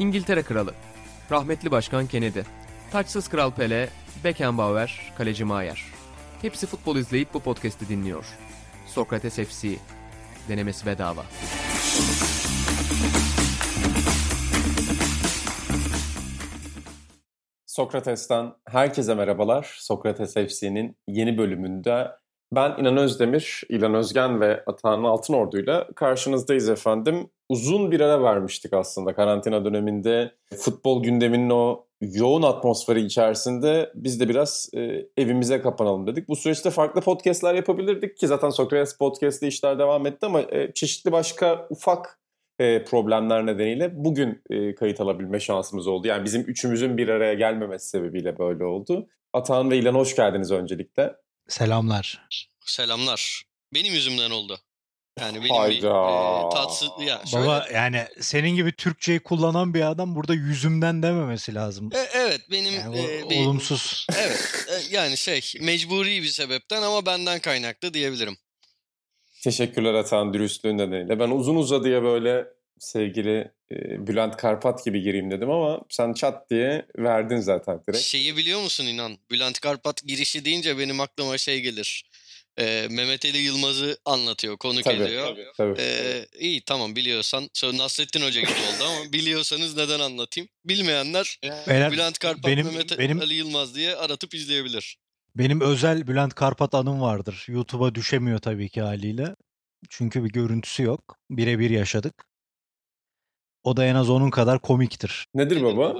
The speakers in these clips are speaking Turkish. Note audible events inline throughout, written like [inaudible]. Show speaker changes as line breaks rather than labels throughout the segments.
İngiltere Kralı, rahmetli Başkan Kennedy, taçsız Kral Pele, Beckenbauer, Kaleci Maier. Hepsi futbol izleyip bu podcast'i dinliyor. Sokrates FC, denemesi bedava.
Sokrates'ten herkese merhabalar. Sokrates FC'nin yeni bölümünde ben İnan Özdemir, İlan Özgen ve Atahan Altınordu'yla karşınızdayız efendim. Uzun bir ara vermiştik aslında karantina döneminde. Futbol gündeminin o yoğun atmosferi içerisinde biz de biraz e, evimize kapanalım dedik. Bu süreçte farklı podcastler yapabilirdik ki zaten Sokrates Podcast'te işler devam etti ama e, çeşitli başka ufak e, problemler nedeniyle bugün e, kayıt alabilme şansımız oldu. Yani bizim üçümüzün bir araya gelmemesi sebebiyle böyle oldu. Atahan ve İlan hoş geldiniz öncelikle.
Selamlar.
Selamlar. Benim yüzümden oldu. Yani benim
Hayda.
bir e, tatsız... Ya şöyle,
Baba yani senin gibi Türkçeyi kullanan bir adam burada yüzümden dememesi lazım.
E, evet benim...
Yani
e,
o-
bir-
olumsuz.
Evet e, yani şey mecburi bir sebepten ama benden kaynaklı diyebilirim.
Teşekkürler Atahan dürüstlüğün nedeniyle. Ben uzun uzadıya böyle sevgili Bülent Karpat gibi gireyim dedim ama sen çat diye verdin zaten direkt.
Şeyi biliyor musun inan? Bülent Karpat girişi deyince benim aklıma şey gelir. E, Mehmet Ali Yılmaz'ı anlatıyor, konuk
Tabii,
ediyor.
Tabii.
E, iyi tamam biliyorsan. Sonra Nasrettin Hoca gibi oldu ama [laughs] biliyorsanız neden anlatayım? Bilmeyenler
Beyler,
Bülent Karpat,
benim-
Mehmet
benim-
Ali Yılmaz diye aratıp izleyebilir.
benim özel Bülent Karpat anım vardır. YouTube'a düşemiyor tabii ki haliyle. Çünkü bir görüntüsü yok. Birebir yaşadık. O da en az onun kadar komiktir.
Nedir baba?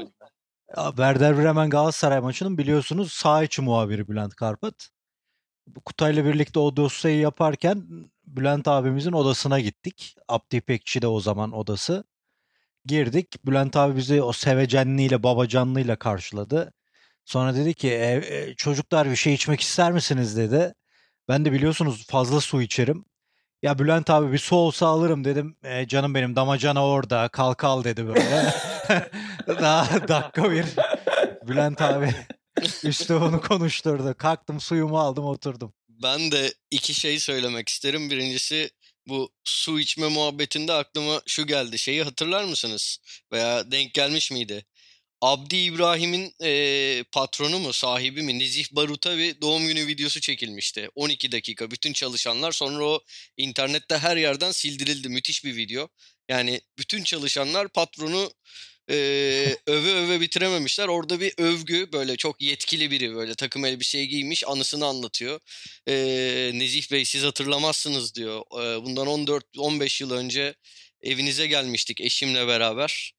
Werder Bremen Galatasaray maçının biliyorsunuz sağ içi muhabiri Bülent Karpat. Kutay'la birlikte o dosyayı yaparken Bülent abimizin odasına gittik. Abdi İpekçi de o zaman odası. Girdik. Bülent abi bizi o sevecenliğiyle, babacanlığıyla karşıladı. Sonra dedi ki "E, e, çocuklar bir şey içmek ister misiniz dedi. Ben de biliyorsunuz fazla su içerim. Ya Bülent abi bir su olsa alırım dedim. "E, canım benim damacana orada kalk al dedi böyle. [laughs] Daha dakika bir Bülent abi üstü onu konuşturdu. Kalktım suyumu aldım oturdum.
Ben de iki şey söylemek isterim. Birincisi bu su içme muhabbetinde aklıma şu geldi. Şeyi hatırlar mısınız? Veya denk gelmiş miydi? Abdi İbrahim'in eee, patronu mu sahibi mi Nezih Barut'a bir doğum günü videosu çekilmişti. 12 dakika bütün çalışanlar sonra o internette her yerden sildirildi. Müthiş bir video. Yani bütün çalışanlar patronu eee, [laughs] öve öve bitirememişler. Orada bir övgü böyle çok yetkili biri böyle takım elbise giymiş anısını anlatıyor. Eee Nezih Bey siz hatırlamazsınız diyor. Eee, bundan 14-15 yıl önce evinize gelmiştik eşimle beraber.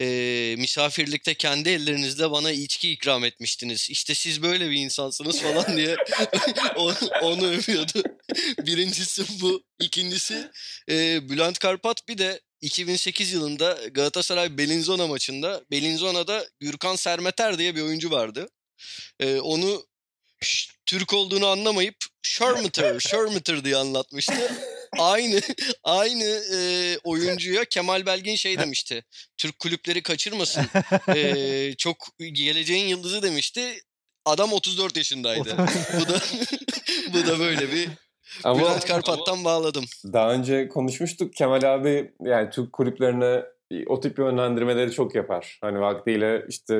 Eee, misafirlikte kendi ellerinizle bana içki ikram etmiştiniz. İşte siz böyle bir insansınız falan [laughs] diye [laughs] onu, onu övüyordu. [laughs] Birincisi bu. İkincisi eee, Bülent Karpat bir de 2008 yılında Galatasaray Bellinzona maçında Bellinzona'da Gürkan Sermeter diye bir oyuncu vardı. Eee, onu Türk olduğunu anlamayıp Shermeter, Shermeter diye anlatmıştı. [laughs] Aynı aynı eee, oyuncuya Kemal Belgin şey demişti. Türk kulüpleri kaçırmasın. [laughs] Eee, çok geleceğin yıldızı demişti. Adam 34 yaşındaydı. [laughs] bu da bu da böyle bir
Ama
Bülent Karpat'tan bağladım.
daha önce konuşmuştuk. Kemal abi yani Türk kulüplerine o tip yönlendirmeleri çok yapar. Hani vaktiyle işte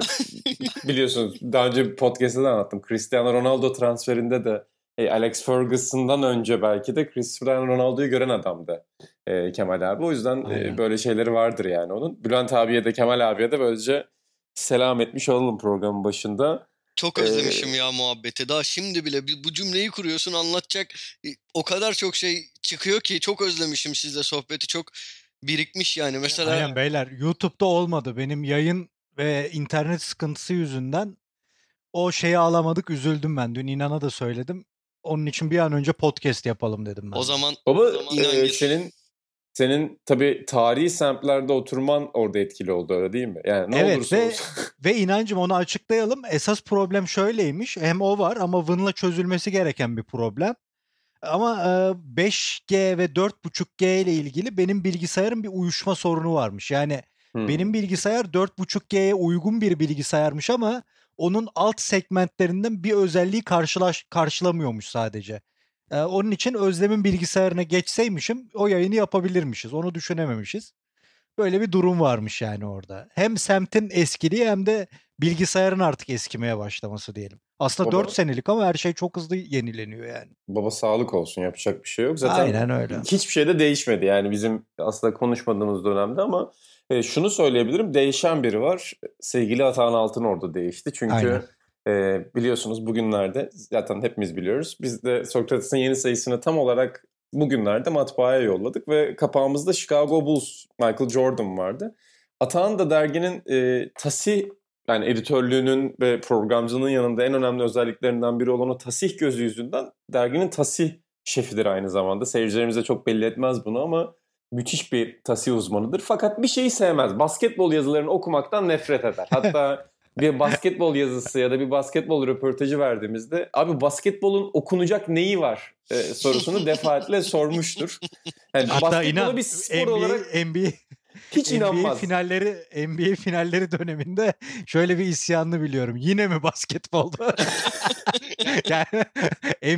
biliyorsunuz daha önce podcast'ta da anlattım. Cristiano Ronaldo transferinde de e, Alex Ferguson'dan önce belki de Cristiano Ronaldo'yu gören adamdı e, Kemal abi. O yüzden e, böyle şeyleri vardır yani onun. Bülent abiye de Kemal abiye de böylece selam etmiş olalım programın başında.
Çok
Ee,
özlemişim ya muhabbeti. Daha şimdi bile bir- bu cümleyi kuruyorsun anlatacak e, o kadar çok şey çıkıyor ki çok özlemişim sizle sohbeti. Çok birikmiş yani. Mesela
Aynen beyler YouTube'da olmadı. Benim yayın ve internet sıkıntısı yüzünden o şeyi alamadık. Üzüldüm ben. Dün İnan'a da söyledim. Onun için bir an önce podcast yapalım dedim ben.
o zaman
Baba
zaman
e, senin senin tabii tarihi semtlerde oturman orada etkili oldu öyle değil mi? Yani ne
Evet
olursa
ve
olsun. [laughs]
ve inancım onu açıklayalım. Esas problem şöyleymiş. Hem o var ama Vın'la çözülmesi gereken bir problem. Ama e, 5G ve 4.5G ile ilgili benim bilgisayarın bir uyuşma sorunu varmış. Yani
Hmm.
benim bilgisayar 4.5G'ye uygun bir bilgisayarmış ama onun alt segmentlerinden bir özelliği karşılaş karşılamıyormuş sadece. Ee, onun için Özlem'in bilgisayarına geçseymişim o yayını yapabilirmişiz. Onu düşünememişiz. Böyle bir durum varmış yani orada. Hem semtin eskiliği hem de bilgisayarın artık eskimeye başlaması diyelim. Aslında
Baba-
4 senelik ama her şey çok hızlı yenileniyor yani.
Baba sağlık olsun yapacak bir şey yok. Zaten
Aynen öyle.
hiçbir şey de değişmedi yani bizim aslında konuşmadığımız dönemde ama e, şunu söyleyebilirim değişen biri var. Sevgili Atahan Altın orada değişti. Çünkü
Aynen.
e, biliyorsunuz bugünlerde zaten hepimiz biliyoruz. Biz de Sokrates'in yeni sayısını tam olarak bugünlerde matbaaya yolladık ve kapağımızda Chicago Bulls Michael Jordan vardı. Atahan da derginin e, tasih yani editörlüğünün ve programcının yanında en önemli özelliklerinden biri olan o tasih gözü yüzünden derginin tasih şefidir aynı zamanda. Seyircilerimize çok belli etmez bunu ama müthiş bir tasih uzmanıdır. Fakat bir şeyi sevmez. Basketbol yazılarını okumaktan nefret eder. Hatta bir basketbol yazısı ya da bir basketbol röportajı verdiğimizde abi basketbolun okunacak neyi var e, sorusunu defaatle sormuştur. Yani
Hatta
basketbola
inan
bir spor
NBA,
olarak
NBA,
hiç
NBA
inanmaz.
finalleri NBA finalleri döneminde şöyle bir isyanını biliyorum. Yine mi basketbolda? [laughs] yani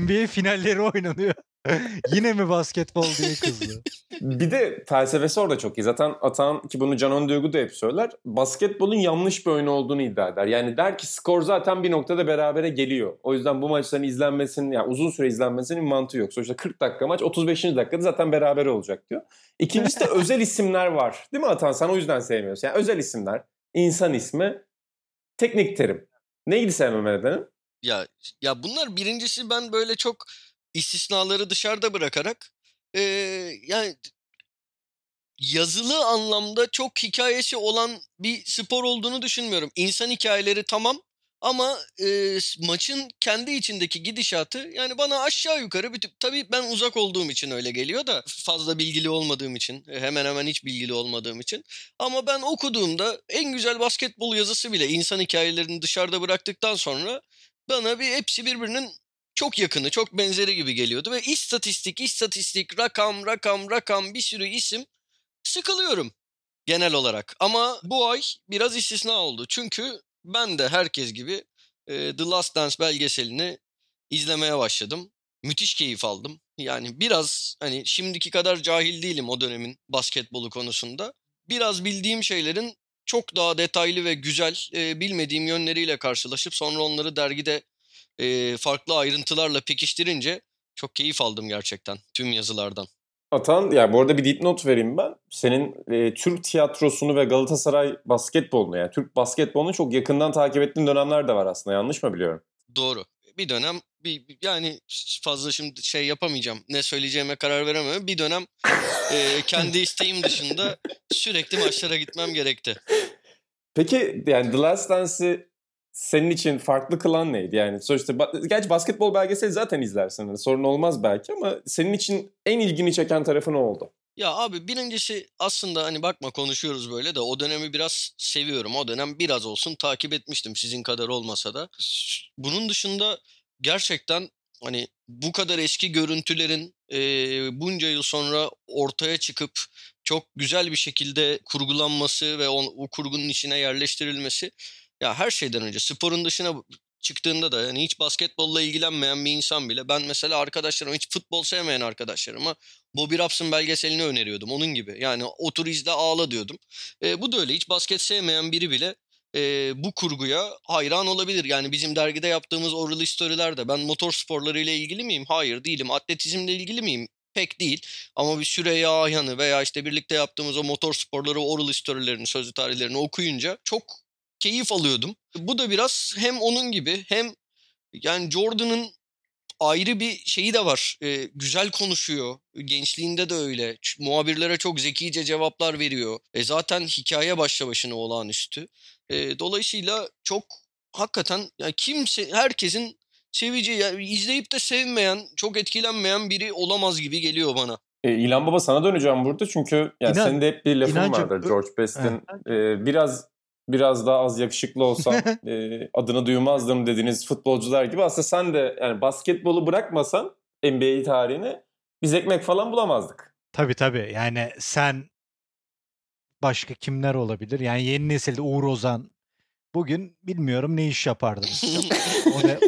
NBA finalleri oynanıyor. [laughs] Yine mi basketbol diye kızdı.
Bir de felsefesi orada çok iyi. Zaten Atan ki bunu Canon Duygu da hep söyler. Basketbolun yanlış bir oyun olduğunu iddia eder. Yani der ki skor zaten bir noktada berabere geliyor. O yüzden bu maçların izlenmesinin yani uzun süre izlenmesinin mantığı yok. Sonuçta 40 dakika maç 35. dakikada zaten beraber olacak diyor. İkincisi de [laughs] özel isimler var. Değil mi Atan? Sen o yüzden sevmiyorsun. Yani özel isimler, insan ismi, teknik terim. Neydi sevmeme nedenin?
Ya ya bunlar birincisi ben böyle çok istisnaları dışarıda bırakarak eee, yani yazılı anlamda çok hikayesi olan bir spor olduğunu düşünmüyorum. İnsan hikayeleri tamam ama s- maçın kendi içindeki gidişatı yani bana aşağı yukarı bütün tabii ben uzak olduğum için öyle geliyor da fazla bilgili olmadığım için e, hemen hemen hiç bilgili olmadığım için ama ben okuduğumda en güzel basketbol yazısı bile insan hikayelerini dışarıda bıraktıktan sonra bana bir hepsi birbirinin çok yakını, çok benzeri gibi geliyordu ve istatistik, istatistik, rakam, rakam, rakam bir sürü isim sıkılıyorum genel olarak. Ama bu ay biraz istisna oldu. Çünkü ben de herkes gibi e, The Last Dance belgeselini izlemeye başladım. Müthiş keyif aldım. Yani biraz hani şimdiki kadar cahil değilim o dönemin basketbolu konusunda. Biraz bildiğim şeylerin çok daha detaylı ve güzel e, bilmediğim yönleriyle karşılaşıp sonra onları dergide e, farklı ayrıntılarla pekiştirince çok keyif aldım gerçekten tüm yazılardan.
Atan, yani bu arada bir dipnot vereyim ben. Senin e, Türk tiyatrosunu ve Galatasaray basketbolunu yani Türk basketbolunu çok yakından takip ettiğin dönemler de var aslında. Yanlış mı biliyorum?
Doğru. Bir dönem bir yani fazla şimdi şey yapamayacağım. Ne söyleyeceğime karar veremiyorum. Bir dönem e, kendi isteğim dışında sürekli maçlara gitmem gerekti.
Peki yani The Last Dance'i senin için farklı kılan neydi? Yani sonuçta ba- gerçi basketbol belgeseli zaten izlersin. Yani sorun olmaz belki ama senin için en ilgini çeken tarafı ne oldu?
Ya abi birincisi aslında hani bakma konuşuyoruz böyle de o dönemi biraz seviyorum. O dönem biraz olsun takip etmiştim sizin kadar olmasa da. Bunun dışında gerçekten hani bu kadar eski görüntülerin eee, bunca yıl sonra ortaya çıkıp çok güzel bir şekilde kurgulanması ve o, o kurgunun içine yerleştirilmesi ya her şeyden önce sporun dışına çıktığında da yani hiç basketbolla ilgilenmeyen bir insan bile ben mesela arkadaşlarım hiç futbol sevmeyen arkadaşlarıma Bobby Robson belgeselini öneriyordum onun gibi. Yani otur izle ağla diyordum. E, bu da öyle hiç basket sevmeyen biri bile e, bu kurguya hayran olabilir. Yani bizim dergide yaptığımız oral storylerde ben motor sporlarıyla ilgili miyim? Hayır değilim. Atletizmle ilgili miyim? Pek değil. Ama bir Süreyya Ayhan'ı veya işte birlikte yaptığımız o motor sporları oral storylerini, sözlü tarihlerini okuyunca çok keyif alıyordum. Bu da biraz hem onun gibi hem yani Jordan'ın ayrı bir şeyi de var. Ee, güzel konuşuyor. Gençliğinde de öyle. Muhabirlere çok zekice cevaplar veriyor. E zaten hikaye başlı başına olağanüstü. E, dolayısıyla çok hakikaten ya kimse herkesin seveceği yani izleyip de sevmeyen, çok etkilenmeyen biri olamaz gibi geliyor bana.
E, İlhan Baba sana döneceğim burada çünkü yani
İnan-
senin de hep bir lafın
İnancım,
vardır George Best'in. E, biraz biraz daha az yakışıklı olsam [laughs] e, adını duymazdım dediğiniz futbolcular gibi aslında sen de yani basketbolu bırakmasan NBA tarihine biz ekmek falan bulamazdık.
Tabii tabii. Yani sen başka kimler olabilir? Yani yeni nesilde Uğur Ozan bugün bilmiyorum ne iş yapardınız. [laughs] o, de-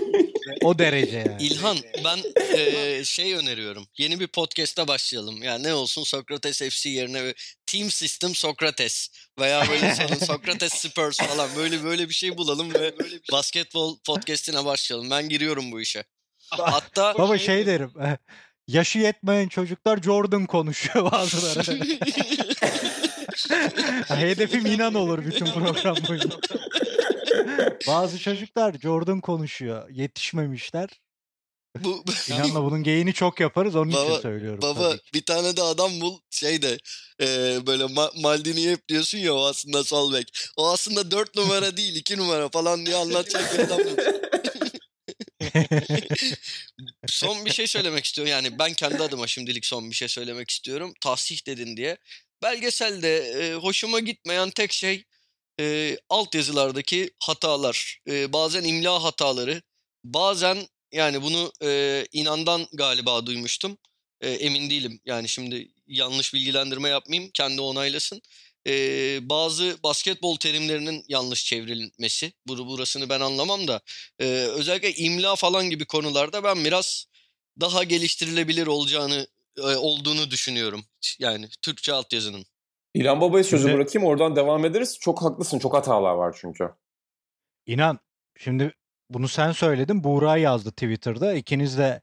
O derece yani.
İlhan ben e, şey öneriyorum. Yeni bir podcast'a başlayalım. Yani ne olsun Sokrates FC yerine Team System Sokrates veya böyle [laughs] Sokrates Spurs falan böyle böyle bir şey bulalım ve basketbol podcast'ine başlayalım. Ben giriyorum bu işe. Hatta
Baba şey derim. eh, Yaşı yetmeyen çocuklar Jordan konuşuyor [laughs] bazıları. [laughs] Hedefim inan olur bütün program boyunca. [laughs] Bazı çocuklar Jordan konuşuyor. Yetişmemişler.
bu [laughs]
İnanla bunun geyini çok yaparız. Onun
Baba-
için söylüyorum.
Baba bir tane de adam bul şey de e, böyle Ma- Maldini hep diyorsun ya o aslında sol bek. O aslında 4 numara [laughs] değil 2 numara falan diye anlatacak bir adam son bir şey söylemek istiyorum. Yani ben kendi adıma şimdilik son bir şey söylemek istiyorum. Tahsih dedin diye. Belgeselde e, hoşuma gitmeyen tek şey e, altyazılardaki hatalar. E, bazen imla hataları. Bazen yani bunu e, inandan galiba duymuştum. E, emin değilim. Yani şimdi yanlış bilgilendirme yapmayayım. Kendi onaylasın. E, bazı basketbol terimlerinin yanlış çevrilmesi. Bur burasını ben anlamam da. e, özellikle imla falan gibi konularda ben biraz daha geliştirilebilir olacağını olduğunu düşünüyorum. Yani Türkçe altyazının.
İlhan Baba'ya sözü
Şimdi-
bırakayım oradan devam ederiz. Çok haklısın. Çok hatalar var çünkü.
İnan şimdi bunu sen söyledin. Buğra yazdı Twitter'da. İkiniz de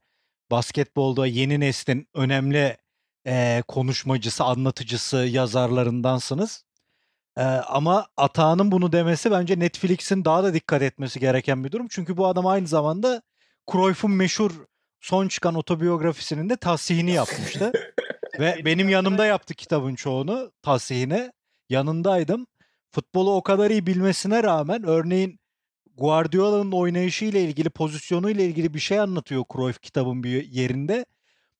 basketbolda yeni neslin önemli eee, konuşmacısı, anlatıcısı, yazarlarındansınız. Eee, ama Atağan'ın bunu demesi bence Netflix'in daha da dikkat etmesi gereken bir durum. Çünkü bu adam aynı zamanda Cruyff'un meşhur son çıkan otobiyografisinin de tasihini yapmıştı. [laughs] Ve benim yanımda yaptı kitabın çoğunu tasihine. Yanındaydım. Futbolu o kadar iyi bilmesine rağmen örneğin Guardiola'nın oynayışı ile ilgili, pozisyonu ile ilgili bir şey anlatıyor Cruyff kitabın bir yerinde.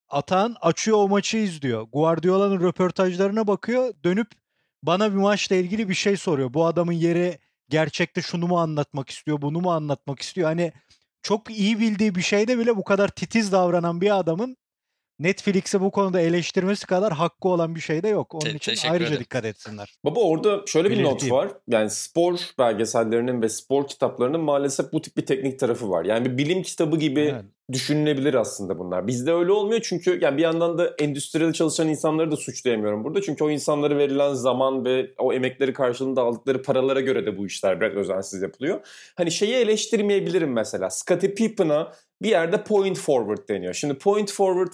Atan açıyor o maçı izliyor. Guardiola'nın röportajlarına bakıyor. Dönüp bana bir maçla ilgili bir şey soruyor. Bu adamın yeri gerçekte şunu mu anlatmak istiyor, bunu mu anlatmak istiyor? Hani çok iyi bildiği bir şeyde bile bu kadar titiz davranan bir adamın Netflix'e bu konuda eleştirmesi kadar hakkı olan bir şey de yok. Onun
Te-
için ayrıca
ederim.
dikkat etsinler.
Baba orada şöyle bir not
Belirteyim.
var. Yani spor belgesellerinin ve spor kitaplarının maalesef bu tip bir teknik tarafı var. Yani bir bilim kitabı gibi
Evet.
düşünülebilir aslında bunlar. Bizde öyle olmuyor çünkü yani bir yandan da endüstriyel çalışan insanları da suçlayamıyorum burada. Çünkü o insanlara verilen zaman ve o emekleri karşılığında aldıkları paralara göre de bu işler biraz özensiz yapılıyor. Hani şeyi eleştirmeyebilirim mesela. Scottie Pippen'a bir yerde point forward deniyor. Şimdi point forward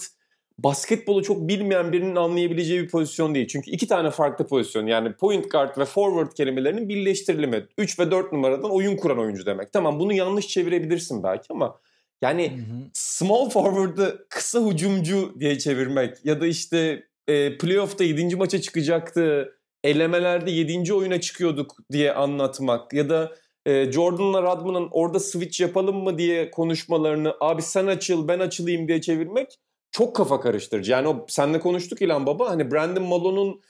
basketbolu çok bilmeyen birinin anlayabileceği bir pozisyon değil. Çünkü iki tane farklı pozisyon yani point guard ve forward kelimelerinin birleştirilimi. 3 ve 4 numaradan oyun kuran oyuncu demek. Tamam bunu yanlış çevirebilirsin belki ama yani
Hı hı.
small forward'ı kısa hücumcu diye çevirmek ya da işte e, playoff'ta 7. maça çıkacaktı, elemelerde 7. oyuna çıkıyorduk diye anlatmak ya da e, Jordan'la Rodman'ın orada switch yapalım mı diye konuşmalarını abi sen açıl ben açılayım diye çevirmek çok kafa karıştırıcı. Yani o senle konuştuk İlhan Baba hani Brandon Malone'un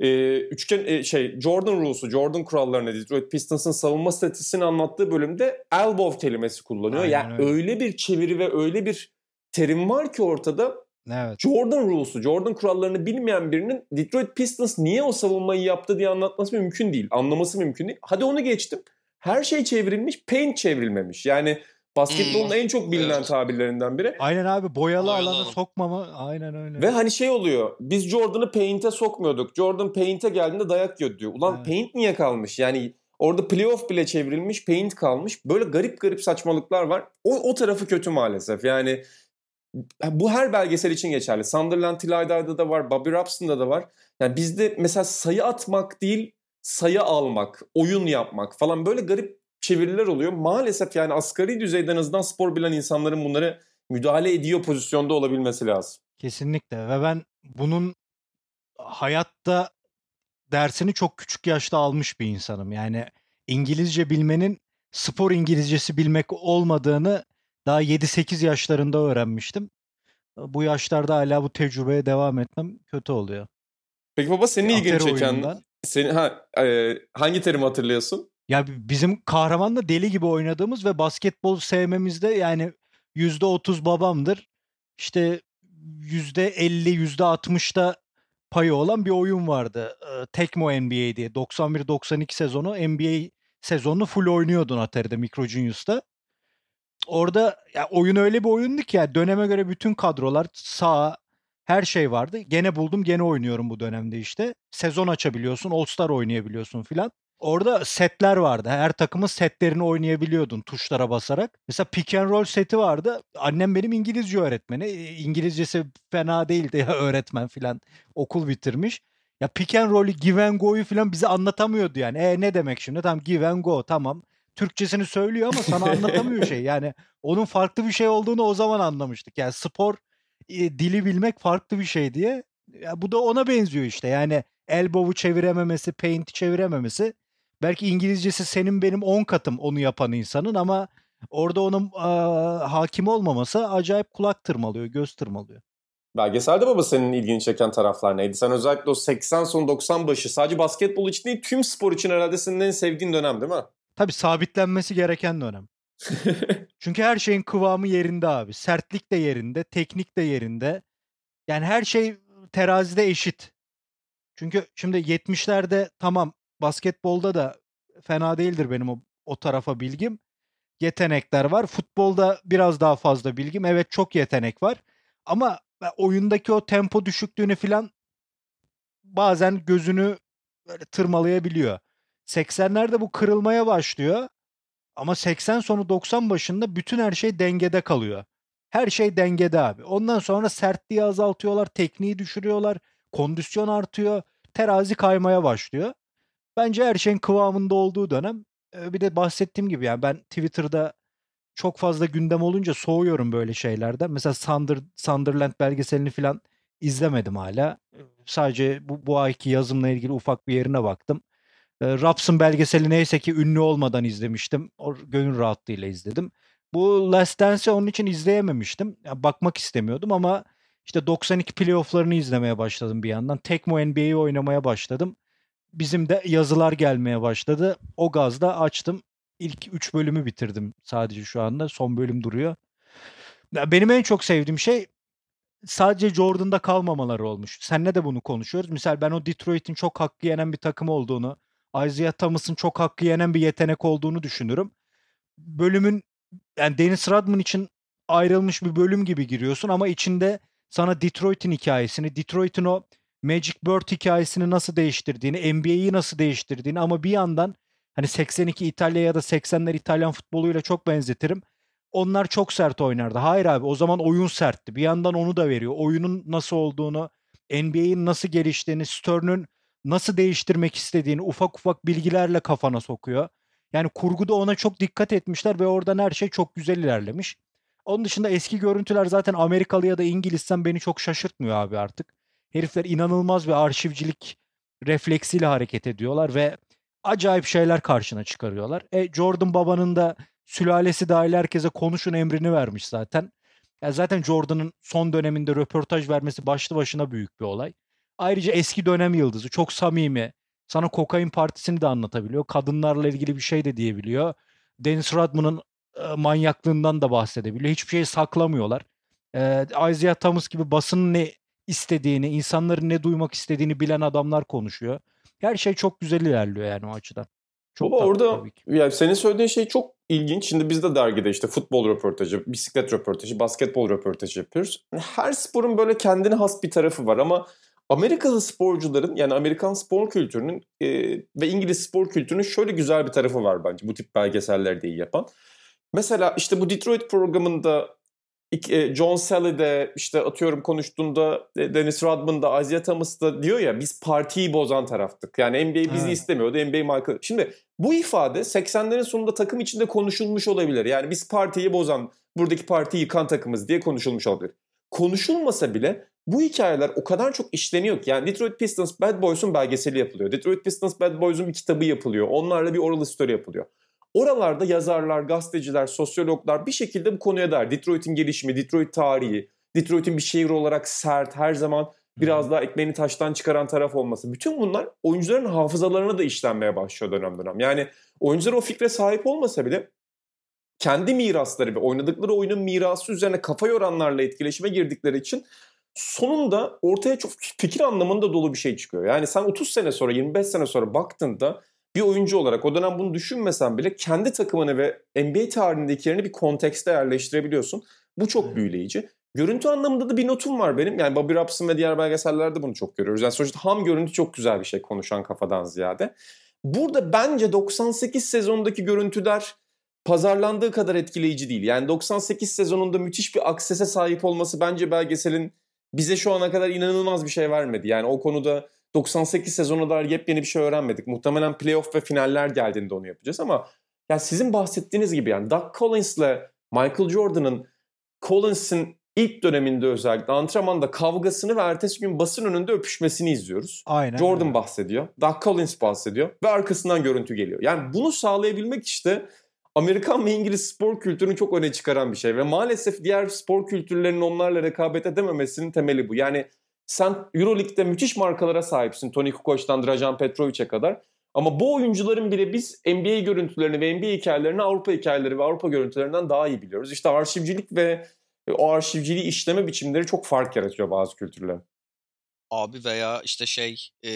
e, üçgen e, şey Jordan Rules'u, Jordan kurallarını Detroit Pistons'ın savunma statüsünü anlattığı bölümde elbow kelimesi kullanıyor.
Aynen
yani
öyle.
öyle bir çeviri ve öyle bir terim var ki ortada
Evet.
Jordan Rules'u, Jordan kurallarını bilmeyen birinin Detroit Pistons niye o savunmayı yaptı diye anlatması mümkün değil. Anlaması mümkün değil. Hadi onu geçtim. Her şey çevrilmiş, paint çevrilmemiş. Yani basketbolun
Hmm,
en çok bilinen
evet.
tabirlerinden biri.
Aynen abi boyalı,
Boyalı
alana
alan.
sokmama aynen öyle.
Ve hani şey oluyor. Biz Jordan'ı paint'e sokmuyorduk. Jordan paint'e geldiğinde dayak yiyor diyor. Ulan
Evet.
paint niye kalmış? Yani orada playoff bile çevrilmiş, paint kalmış. Böyle garip garip saçmalıklar var. O, o tarafı kötü maalesef. Yani bu her belgesel için geçerli. Sunderland Till da var, Bobby Robson'da da var. Yani bizde mesela sayı atmak değil, sayı almak, oyun yapmak falan böyle garip çeviriler oluyor. Maalesef yani asgari düzeyden azından spor bilen insanların bunları müdahale ediyor pozisyonda olabilmesi lazım.
Kesinlikle ve ben bunun hayatta dersini çok küçük yaşta almış bir insanım. Yani İngilizce bilmenin spor İngilizcesi bilmek olmadığını daha 7-8 yaşlarında öğrenmiştim. Bu yaşlarda hala bu tecrübeye devam etmem kötü oluyor.
Peki baba senin ilgini çeken senin ha e, hangi terimi hatırlıyorsun?
Ya bi- bizim kahramanla deli gibi oynadığımız ve basketbol sevmemizde yani %30 babamdır. İşte %50, %60'da payı olan bir oyun vardı. Tecmo NBA diye. 91-92 sezonu NBA sezonunu full oynuyordun Atari'de Micro Genius'ta. orada ya oyun öyle bir oyundu ki ya döneme göre bütün kadrolar sağ her şey vardı. Gene buldum gene oynuyorum bu dönemde işte. Sezon açabiliyorsun, All Star oynayabiliyorsun filan. Orada setler vardı. Her takımın setlerini oynayabiliyordun tuşlara basarak. Mesela pick and roll seti vardı. Annem benim İngilizce öğretmeni. İngilizcesi fena değildi ya [laughs] öğretmen filan. Okul bitirmiş. Ya pick and roll'ü give and go'yu filan bize anlatamıyordu yani. E ne demek şimdi? Tamam give and go tamam. Türkçesini söylüyor ama sana anlatamıyor şey. Yani onun farklı bir şey olduğunu o zaman anlamıştık. Yani spor e, dili bilmek farklı bir şey diye. Ya bu da ona benziyor işte. Yani elbow'u çevirememesi, paint'i çevirememesi. Belki İngilizcesi senin benim 10 katım onu yapan insanın ama orada onun a, hakim olmaması acayip kulak tırmalıyor, göz tırmalıyor.
Belgeselde baba senin ilgini çeken taraflar neydi? Sen özellikle o 80 son 90 başı sadece basketbol için değil tüm spor için herhalde senin en sevdiğin dönem değil mi?
Tabii sabitlenmesi gereken dönem. [laughs] Çünkü her şeyin kıvamı yerinde abi. Sertlik de yerinde, teknik de yerinde. Yani her şey terazide eşit. Çünkü şimdi 70'lerde tamam basketbolda da fena değildir benim o, o tarafa bilgim. Yetenekler var. Futbolda biraz daha fazla bilgim. Evet çok yetenek var. Ama oyundaki o tempo düşüklüğünü falan bazen gözünü böyle tırmalayabiliyor. 80'lerde bu kırılmaya başlıyor. Ama 80 sonu 90 başında bütün her şey dengede kalıyor. Her şey dengede abi. Ondan sonra sertliği azaltıyorlar, tekniği düşürüyorlar, kondisyon artıyor, terazi kaymaya başlıyor. Bence her şeyin kıvamında olduğu dönem. Bir de bahsettiğim gibi yani ben Twitter'da çok fazla gündem olunca soğuyorum böyle şeylerden. Mesela Sunder, Sunderland belgeselini falan izlemedim hala. Sadece bu, bu ayki yazımla ilgili ufak bir yerine baktım. E, Raps'ın belgeseli neyse ki ünlü olmadan izlemiştim. O, gönül rahatlığıyla izledim. Bu Last Dance'i onun için izleyememiştim. Yani bakmak istemiyordum ama işte 92 playoff'larını izlemeye başladım bir yandan. Tekmo NBA'yi oynamaya başladım. Bizim de yazılar gelmeye başladı. O gazda açtım. İlk 3 bölümü bitirdim sadece şu anda. Son bölüm duruyor. Benim en çok sevdiğim şey sadece Jordan'da kalmamaları olmuş. Senle de bunu konuşuyoruz. Misal ben o Detroit'in çok hakkı yenen bir takım olduğunu, Isaiah Thomas'ın çok hakkı yenen bir yetenek olduğunu düşünürüm. Bölümün yani Dennis Rodman için ayrılmış bir bölüm gibi giriyorsun ama içinde sana Detroit'in hikayesini, Detroit'in o Magic Bird hikayesini nasıl değiştirdiğini, NBA'yi nasıl değiştirdiğini ama bir yandan hani 82 İtalya ya da 80'ler İtalyan futboluyla çok benzetirim. Onlar çok sert oynardı. Hayır abi o zaman oyun sertti. Bir yandan onu da veriyor. Oyunun nasıl olduğunu, NBA'in nasıl geliştiğini, Stern'ün nasıl değiştirmek istediğini ufak ufak bilgilerle kafana sokuyor. Yani kurguda ona çok dikkat etmişler ve oradan her şey çok güzel ilerlemiş. Onun dışında eski görüntüler zaten Amerikalı ya da İngilizsen beni çok şaşırtmıyor abi artık. Herifler inanılmaz bir arşivcilik refleksiyle hareket ediyorlar ve acayip şeyler karşına çıkarıyorlar. E Jordan babanın da sülalesi dahil herkese konuşun emrini vermiş zaten. Yani zaten Jordan'ın son döneminde röportaj vermesi başlı başına büyük bir olay. Ayrıca eski dönem yıldızı çok samimi. Sana kokain partisini de anlatabiliyor. Kadınlarla ilgili bir şey de diyebiliyor. Dennis Rodman'ın e, manyaklığından da bahsedebiliyor. Hiçbir şey saklamıyorlar. E, Isaiah Thomas gibi basının ne istediğini, insanların ne duymak istediğini bilen adamlar konuşuyor. Her şey çok güzel ilerliyor yani o açıdan.
Çok Baba orada yani senin söylediğin şey çok ilginç. Şimdi biz de dergide işte futbol röportajı, bisiklet röportajı, basketbol röportajı yapıyoruz. Her sporun böyle kendine has bir tarafı var ama Amerikalı sporcuların yani Amerikan spor kültürünün e, ve İngiliz spor kültürünün şöyle güzel bir tarafı var bence bu tip belgesellerde iyi yapan. Mesela işte bu Detroit programında e, John Sally'de işte atıyorum konuştuğunda e, Dennis Rodman'da Isaiah Thomas'da diyor ya biz partiyi bozan taraftık. Yani NBA bizi evet. istemiyordu. NBA marka. Şimdi bu ifade 80'lerin sonunda takım içinde konuşulmuş olabilir. Yani biz partiyi bozan, buradaki partiyi yıkan takımız diye konuşulmuş olabilir. Konuşulmasa bile bu hikayeler o kadar çok işleniyor ki. Yani Detroit Pistons Bad Boys'un belgeseli yapılıyor. Detroit Pistons Bad Boys'un bir kitabı yapılıyor. Onlarla bir oral story yapılıyor. Oralarda yazarlar, gazeteciler, sosyologlar bir şekilde bu konuya dair Detroit'in gelişimi, Detroit tarihi, Detroit'in bir şehir olarak sert, her zaman biraz daha ekmeğini taştan çıkaran taraf olması. Bütün bunlar oyuncuların hafızalarına da işlenmeye başlıyor dönem dönem. Yani oyuncular o fikre sahip olmasa bile kendi mirasları ve oynadıkları oyunun mirası üzerine kafa yoranlarla etkileşime girdikleri için sonunda ortaya çok fikir anlamında dolu bir şey çıkıyor. Yani sen 30 sene sonra 25 sene sonra baktığında bir oyuncu olarak o dönem bunu düşünmesen bile kendi takımını ve NBA tarihindeki yerini bir kontekste yerleştirebiliyorsun. Bu çok büyüleyici. Görüntü anlamında da bir notum var benim. Yani Bobby Robson ve diğer belgesellerde bunu çok görüyoruz. Yani sonuçta ham görüntü çok güzel bir şey konuşan kafadan ziyade. Burada bence 98 sezondaki görüntüler pazarlandığı kadar etkileyici değil. Yani 98 sezonunda müthiş bir aksese sahip olması bence belgeselin bize şu ana kadar inanılmaz bir şey vermedi. Yani o konuda 98 sezona dair yepyeni bir şey öğrenmedik. Muhtemelen playoff ve finaller geldiğinde onu yapacağız ama ya sizin bahsettiğiniz gibi yani Doug Collins'le Michael Jordan'ın Collins'in ilk döneminde özellikle antrenmanda kavgasını ve ertesi gün basın önünde öpüşmesini izliyoruz.
Aynen.
Jordan
öyle.
bahsediyor. Doug Collins bahsediyor. Ve arkasından görüntü geliyor. Yani bunu sağlayabilmek işte Amerikan ve İngiliz spor kültürünü çok öne çıkaran bir şey. Ve maalesef diğer spor kültürlerinin onlarla rekabet edememesinin temeli bu. Yani sen Euroleague'de müthiş markalara sahipsin. Toni Kukoc'tan Drajan Petrovic'e kadar. Ama bu oyuncuların bile biz NBA görüntülerini ve NBA hikayelerini Avrupa hikayeleri ve Avrupa görüntülerinden daha iyi biliyoruz. İşte arşivcilik ve o arşivciliği işleme biçimleri çok fark yaratıyor bazı kültürler.
Abi veya işte şey e,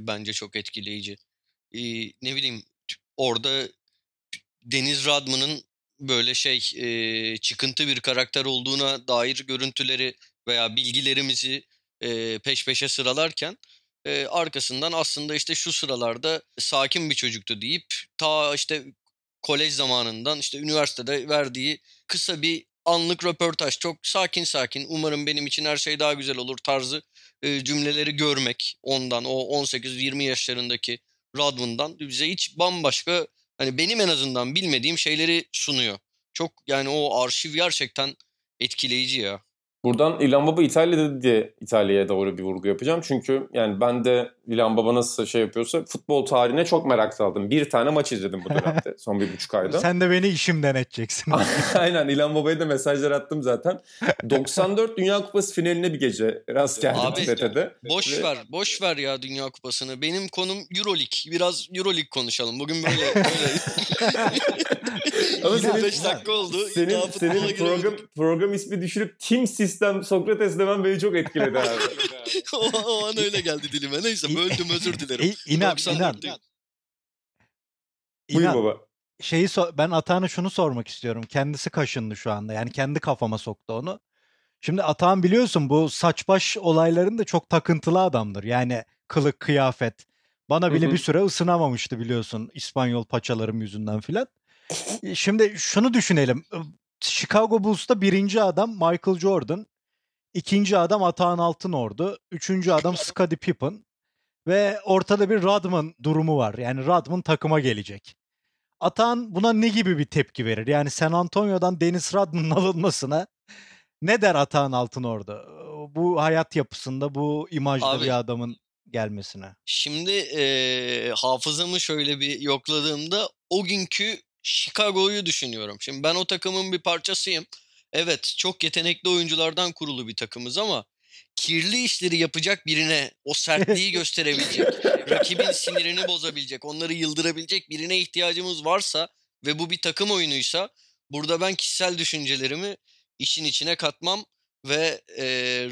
bence çok etkileyici. E, ne bileyim orada Deniz Radman'ın böyle şey e, çıkıntı bir karakter olduğuna dair görüntüleri veya bilgilerimizi e, peş peşe sıralarken e, arkasından aslında işte şu sıralarda sakin bir çocuktu deyip ta işte kolej zamanından işte üniversitede verdiği kısa bir anlık röportaj çok sakin sakin umarım benim için her şey daha güzel olur tarzı e, cümleleri görmek ondan o 18-20 yaşlarındaki Radman'dan bize hiç bambaşka hani benim en azından bilmediğim şeyleri sunuyor. Çok yani o arşiv gerçekten etkileyici ya.
Buradan İlhan Baba İtalya'da diye İtalya'ya doğru bir vurgu yapacağım. Çünkü yani ben de İlhan Baba nasıl şey yapıyorsa futbol tarihine çok merak saldım. Bir tane maç izledim bu dönemde [laughs] son bir buçuk ayda.
Sen de beni işimden edeceksin. [laughs]
Aynen İlhan Baba'ya da mesajlar attım zaten. 94 Dünya Kupası finaline bir gece rast geldim
Abi,
TRT'de.
Boş
Ve-
ver, boş ver ya Dünya Kupası'nı. Benim konum EuroLeague. Biraz EuroLeague konuşalım. Bugün böyle böyle. [laughs]
Ama senin-
5 dakika oldu.
Senin, senin program, program ismi düşürüp Team System Sokrates demen beni çok etkiledi abi.
o, o an öyle geldi dilime. Neyse böldüm özür dilerim.
İnan,
94
inan.
değil.
Buyur
İnan,
baba.
şeyi so- ben Atahan'a şunu sormak istiyorum. Kendisi kaşındı şu anda. Yani kendi kafama soktu onu. Şimdi Atahan biliyorsun bu saç baş olaylarında çok takıntılı adamdır. Yani kılık, kıyafet. Bana bile
Hı hı.
bir süre ısınamamıştı biliyorsun İspanyol paçalarım yüzünden filan. E, Şimdi şunu düşünelim. Chicago Bulls'ta birinci adam Michael Jordan. ikinci adam Atahan Altınordu. Üçüncü adam Scottie Pippen. Ve ortada bir Rodman durumu var. Yani Rodman takıma gelecek. Atahan buna ne gibi bir tepki verir? Yani San Antonio'dan Dennis Rodman'ın [laughs] alınmasına ne der Atahan Altınordu? Bu hayat yapısında bu
Abi-
bir adamın gelmesine.
Şimdi eee, hafızamı şöyle bir yokladığımda o günkü Chicago'yu düşünüyorum. Şimdi ben o takımın bir parçasıyım. Evet çok yetenekli oyunculardan kurulu bir takımız ama kirli işleri yapacak birine o [laughs] sertliği gösterebilecek, rakibin sinirini bozabilecek, onları yıldırabilecek birine ihtiyacımız varsa ve bu bir takım oyunuysa burada ben kişisel düşüncelerimi işin içine katmam ve e,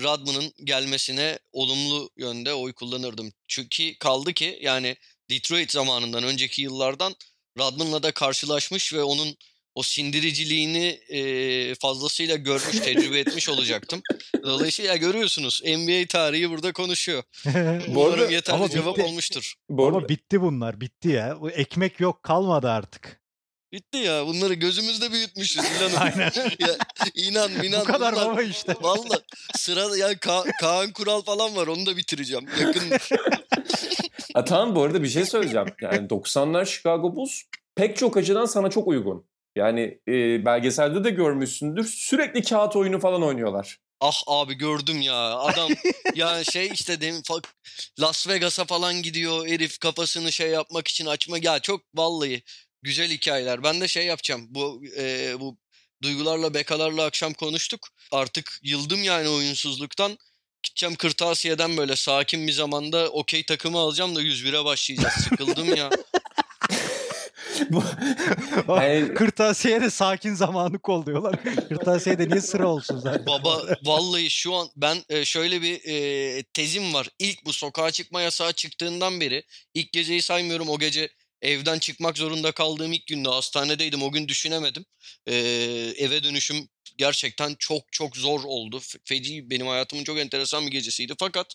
Radman'ın gelmesine olumlu yönde oy kullanırdım. Çünkü kaldı ki yani Detroit zamanından önceki yıllardan Radman'la da karşılaşmış ve onun o sindiriciliğini e, fazlasıyla görmüş, tecrübe etmiş olacaktım. Dolayısıyla görüyorsunuz NBA tarihi burada konuşuyor. [laughs]
Bu
Umarım
arada-
yeterli
ama
cevap
bitti.
olmuştur.
Bu arada
Ama bitti bunlar. Bitti ya. Bu ekmek yok kalmadı artık.
Bitti ya. Bunları gözümüzde büyütmüşüz. İnan, [laughs]
Aynen. [laughs]
ya, inan, inan.
Bu kadar
bunlar-
baba işte.
Valla sıra ya Ka- Kaan Kural falan var. Onu da bitireceğim. Yakın.
Atan bu arada bir şey söyleyeceğim. Yani 90'lar Chicago Bulls pek çok açıdan sana çok uygun. Yani e, belgeselde de görmüşsündür. Sürekli kağıt oyunu falan oynuyorlar.
Ah abi gördüm ya. Adam [laughs] ya şey işte demin Las Vegas'a falan gidiyor. Herif kafasını şey yapmak için açma. Ya çok vallahi güzel hikayeler. Ben de şey yapacağım. Bu e, bu duygularla bekalarla akşam konuştuk. Artık yıldım yani oyunsuzluktan. Gideceğim kırtasiyeden böyle sakin bir zamanda okey takımı alacağım da 101'e başlayacağız. Sıkıldım ya. [laughs] [laughs]
Bu- [laughs] Yani- [laughs]
Kırtasiyede sakin zamanı kol diyorlar. Kırtasiyede niye sıra olsun zaten?
Baba vallahi şu an ben e, şöyle bir e, tezim var. İlk bu sokağa çıkma yasağı çıktığından beri ilk geceyi saymıyorum o gece evden çıkmak zorunda kaldığım ilk günde hastanedeydim. O gün düşünemedim. Ee, eve dönüşüm gerçekten çok çok zor oldu. Feci benim hayatımın çok enteresan bir gecesiydi. Fakat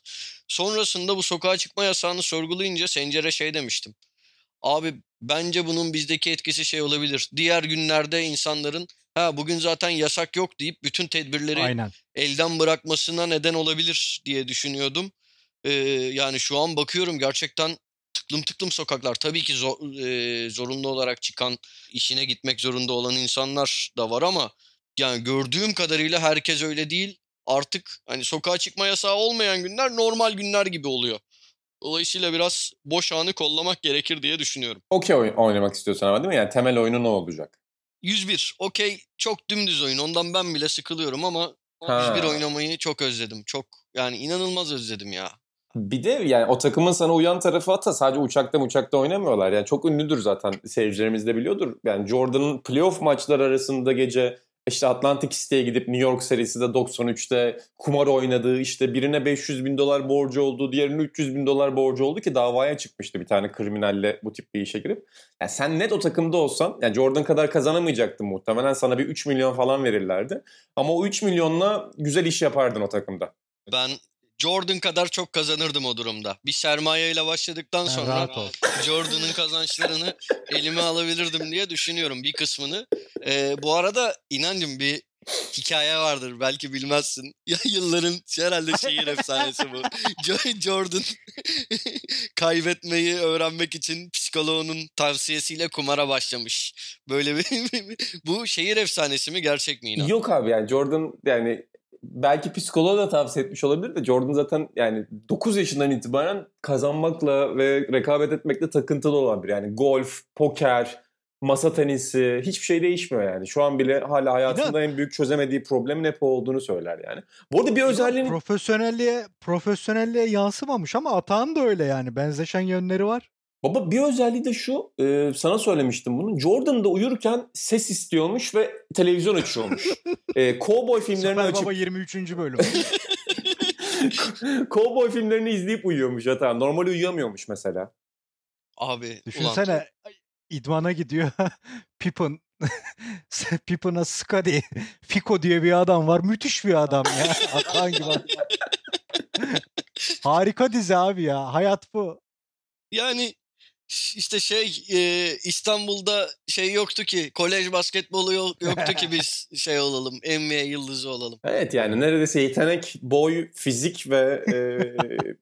sonrasında bu sokağa çıkma yasağını sorgulayınca Sencer'e şey demiştim. Abi bence bunun bizdeki etkisi şey olabilir. Diğer günlerde insanların ha bugün zaten yasak yok deyip bütün tedbirleri
Aynen.
elden bırakmasına neden olabilir diye düşünüyordum. Ee, yani şu an bakıyorum gerçekten tıklım tıklım sokaklar. Tabii ki zor, e, zorunlu olarak çıkan, işine gitmek zorunda olan insanlar da var ama yani gördüğüm kadarıyla herkes öyle değil. Artık hani sokağa çıkma yasağı olmayan günler normal günler gibi oluyor. Dolayısıyla biraz boş anı kollamak gerekir diye düşünüyorum.
Okey oy- oynamak istiyorsan ama değil mi? Yani temel oyunu ne olacak?
101. Okey çok dümdüz oyun. Ondan ben bile sıkılıyorum ama
Ha.
101 oynamayı çok özledim. Çok yani inanılmaz özledim ya.
Bir de yani o takımın sana uyan tarafı hatta sadece uçakta uçakta oynamıyorlar. Yani çok ünlüdür zaten seyircilerimiz de biliyordur. Yani Jordan'ın playoff maçları arasında gece işte Atlantic City'ye gidip New York serisi de 93'te kumar oynadığı işte birine 500 bin dolar borcu oldu diğerine 300 bin dolar borcu oldu ki davaya çıkmıştı bir tane kriminalle bu tip bir işe girip. Yani sen net o takımda olsan yani Jordan kadar kazanamayacaktın muhtemelen sana bir 3 milyon falan verirlerdi. Ama o 3 milyonla güzel iş yapardın o takımda.
Ben Jordan kadar çok kazanırdım o durumda. Bir sermayeyle başladıktan sonra. Jordan'ın kazançlarını elime alabilirdim diye düşünüyorum bir kısmını. Ee, bu arada inancım bir hikaye vardır belki bilmezsin. [laughs] Ya yılların herhalde şehir efsanesi bu. [laughs] Jo- Jordan [laughs] kaybetmeyi öğrenmek için psikoloğunun tavsiyesiyle kumara başlamış. Böyle bir bu şehir efsanesi mi gerçek mi inan?
Yok abi yani Jordan yani belki psikoloğa da tavsiye etmiş olabilir de Jordan zaten yani 9 yaşından itibaren kazanmakla ve rekabet etmekle takıntılı olan bir yani golf, poker, masa tenisi hiçbir şey değişmiyor yani. Şu an bile hala hayatında en büyük çözemediği problemin hep olduğunu söyler yani. Bu arada bir özelliğini
Profesyonelliğe, profesyonelliğe yansımamış ama Atahan da öyle yani. Benzeşen yönleri var.
Baba bir özelliği de şu, e, sana söylemiştim bunu. Jordan da uyurken ses istiyormuş ve televizyon açıyormuş. [laughs] e, Cowboy filmlerini
Süper
açıp
Baba 23. bölüm. [laughs]
Cowboy filmlerini izleyip uyuyormuş hatta. Normal uyuyamıyormuş mesela.
Abi ulan
Düşünsene idmana gidiyor. [laughs] Pippen. Pippen'a Scotty. Fiko diye bir adam var. Müthiş bir adam ya. Atahan gibi. Harika dizi abi ya. Hayat bu.
Yani işte şey e, İstanbul'da şey yoktu ki kolej basketbolu yok, yoktu ki biz [laughs] şey olalım NBA yıldızı olalım.
Evet yani neredeyse yetenek, boy, fizik ve e,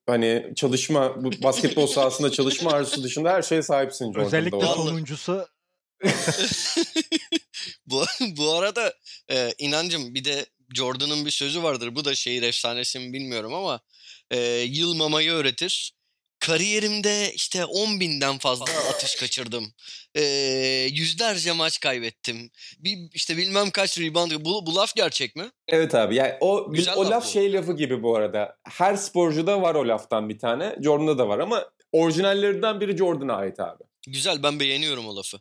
hani çalışma, bu basketbol sahasında çalışma arzusu dışında her şeye sahipsin Jordan'da.
Özellikle
olan.
son-
sonuncusu. [laughs]
bu, bu arada e, inancım bir de Jordan'ın bir sözü vardır. Bu da şehir efsanesi mi bilmiyorum ama e, yılmamayı öğretir. Kariyerimde işte 10 binden fazla atış [laughs] kaçırdım. E, yüzlerce maç kaybettim. Bir işte bilmem kaç rebound. Bu, bu laf gerçek mi?
Evet abi yani o,
Güzel
o
laf
laf
bu.
şey lafı gibi bu arada. Her sporcuda var o laftan bir tane. Jordan'da da var ama orijinallerinden biri Jordan'a ait abi.
Güzel ben beğeniyorum o lafı.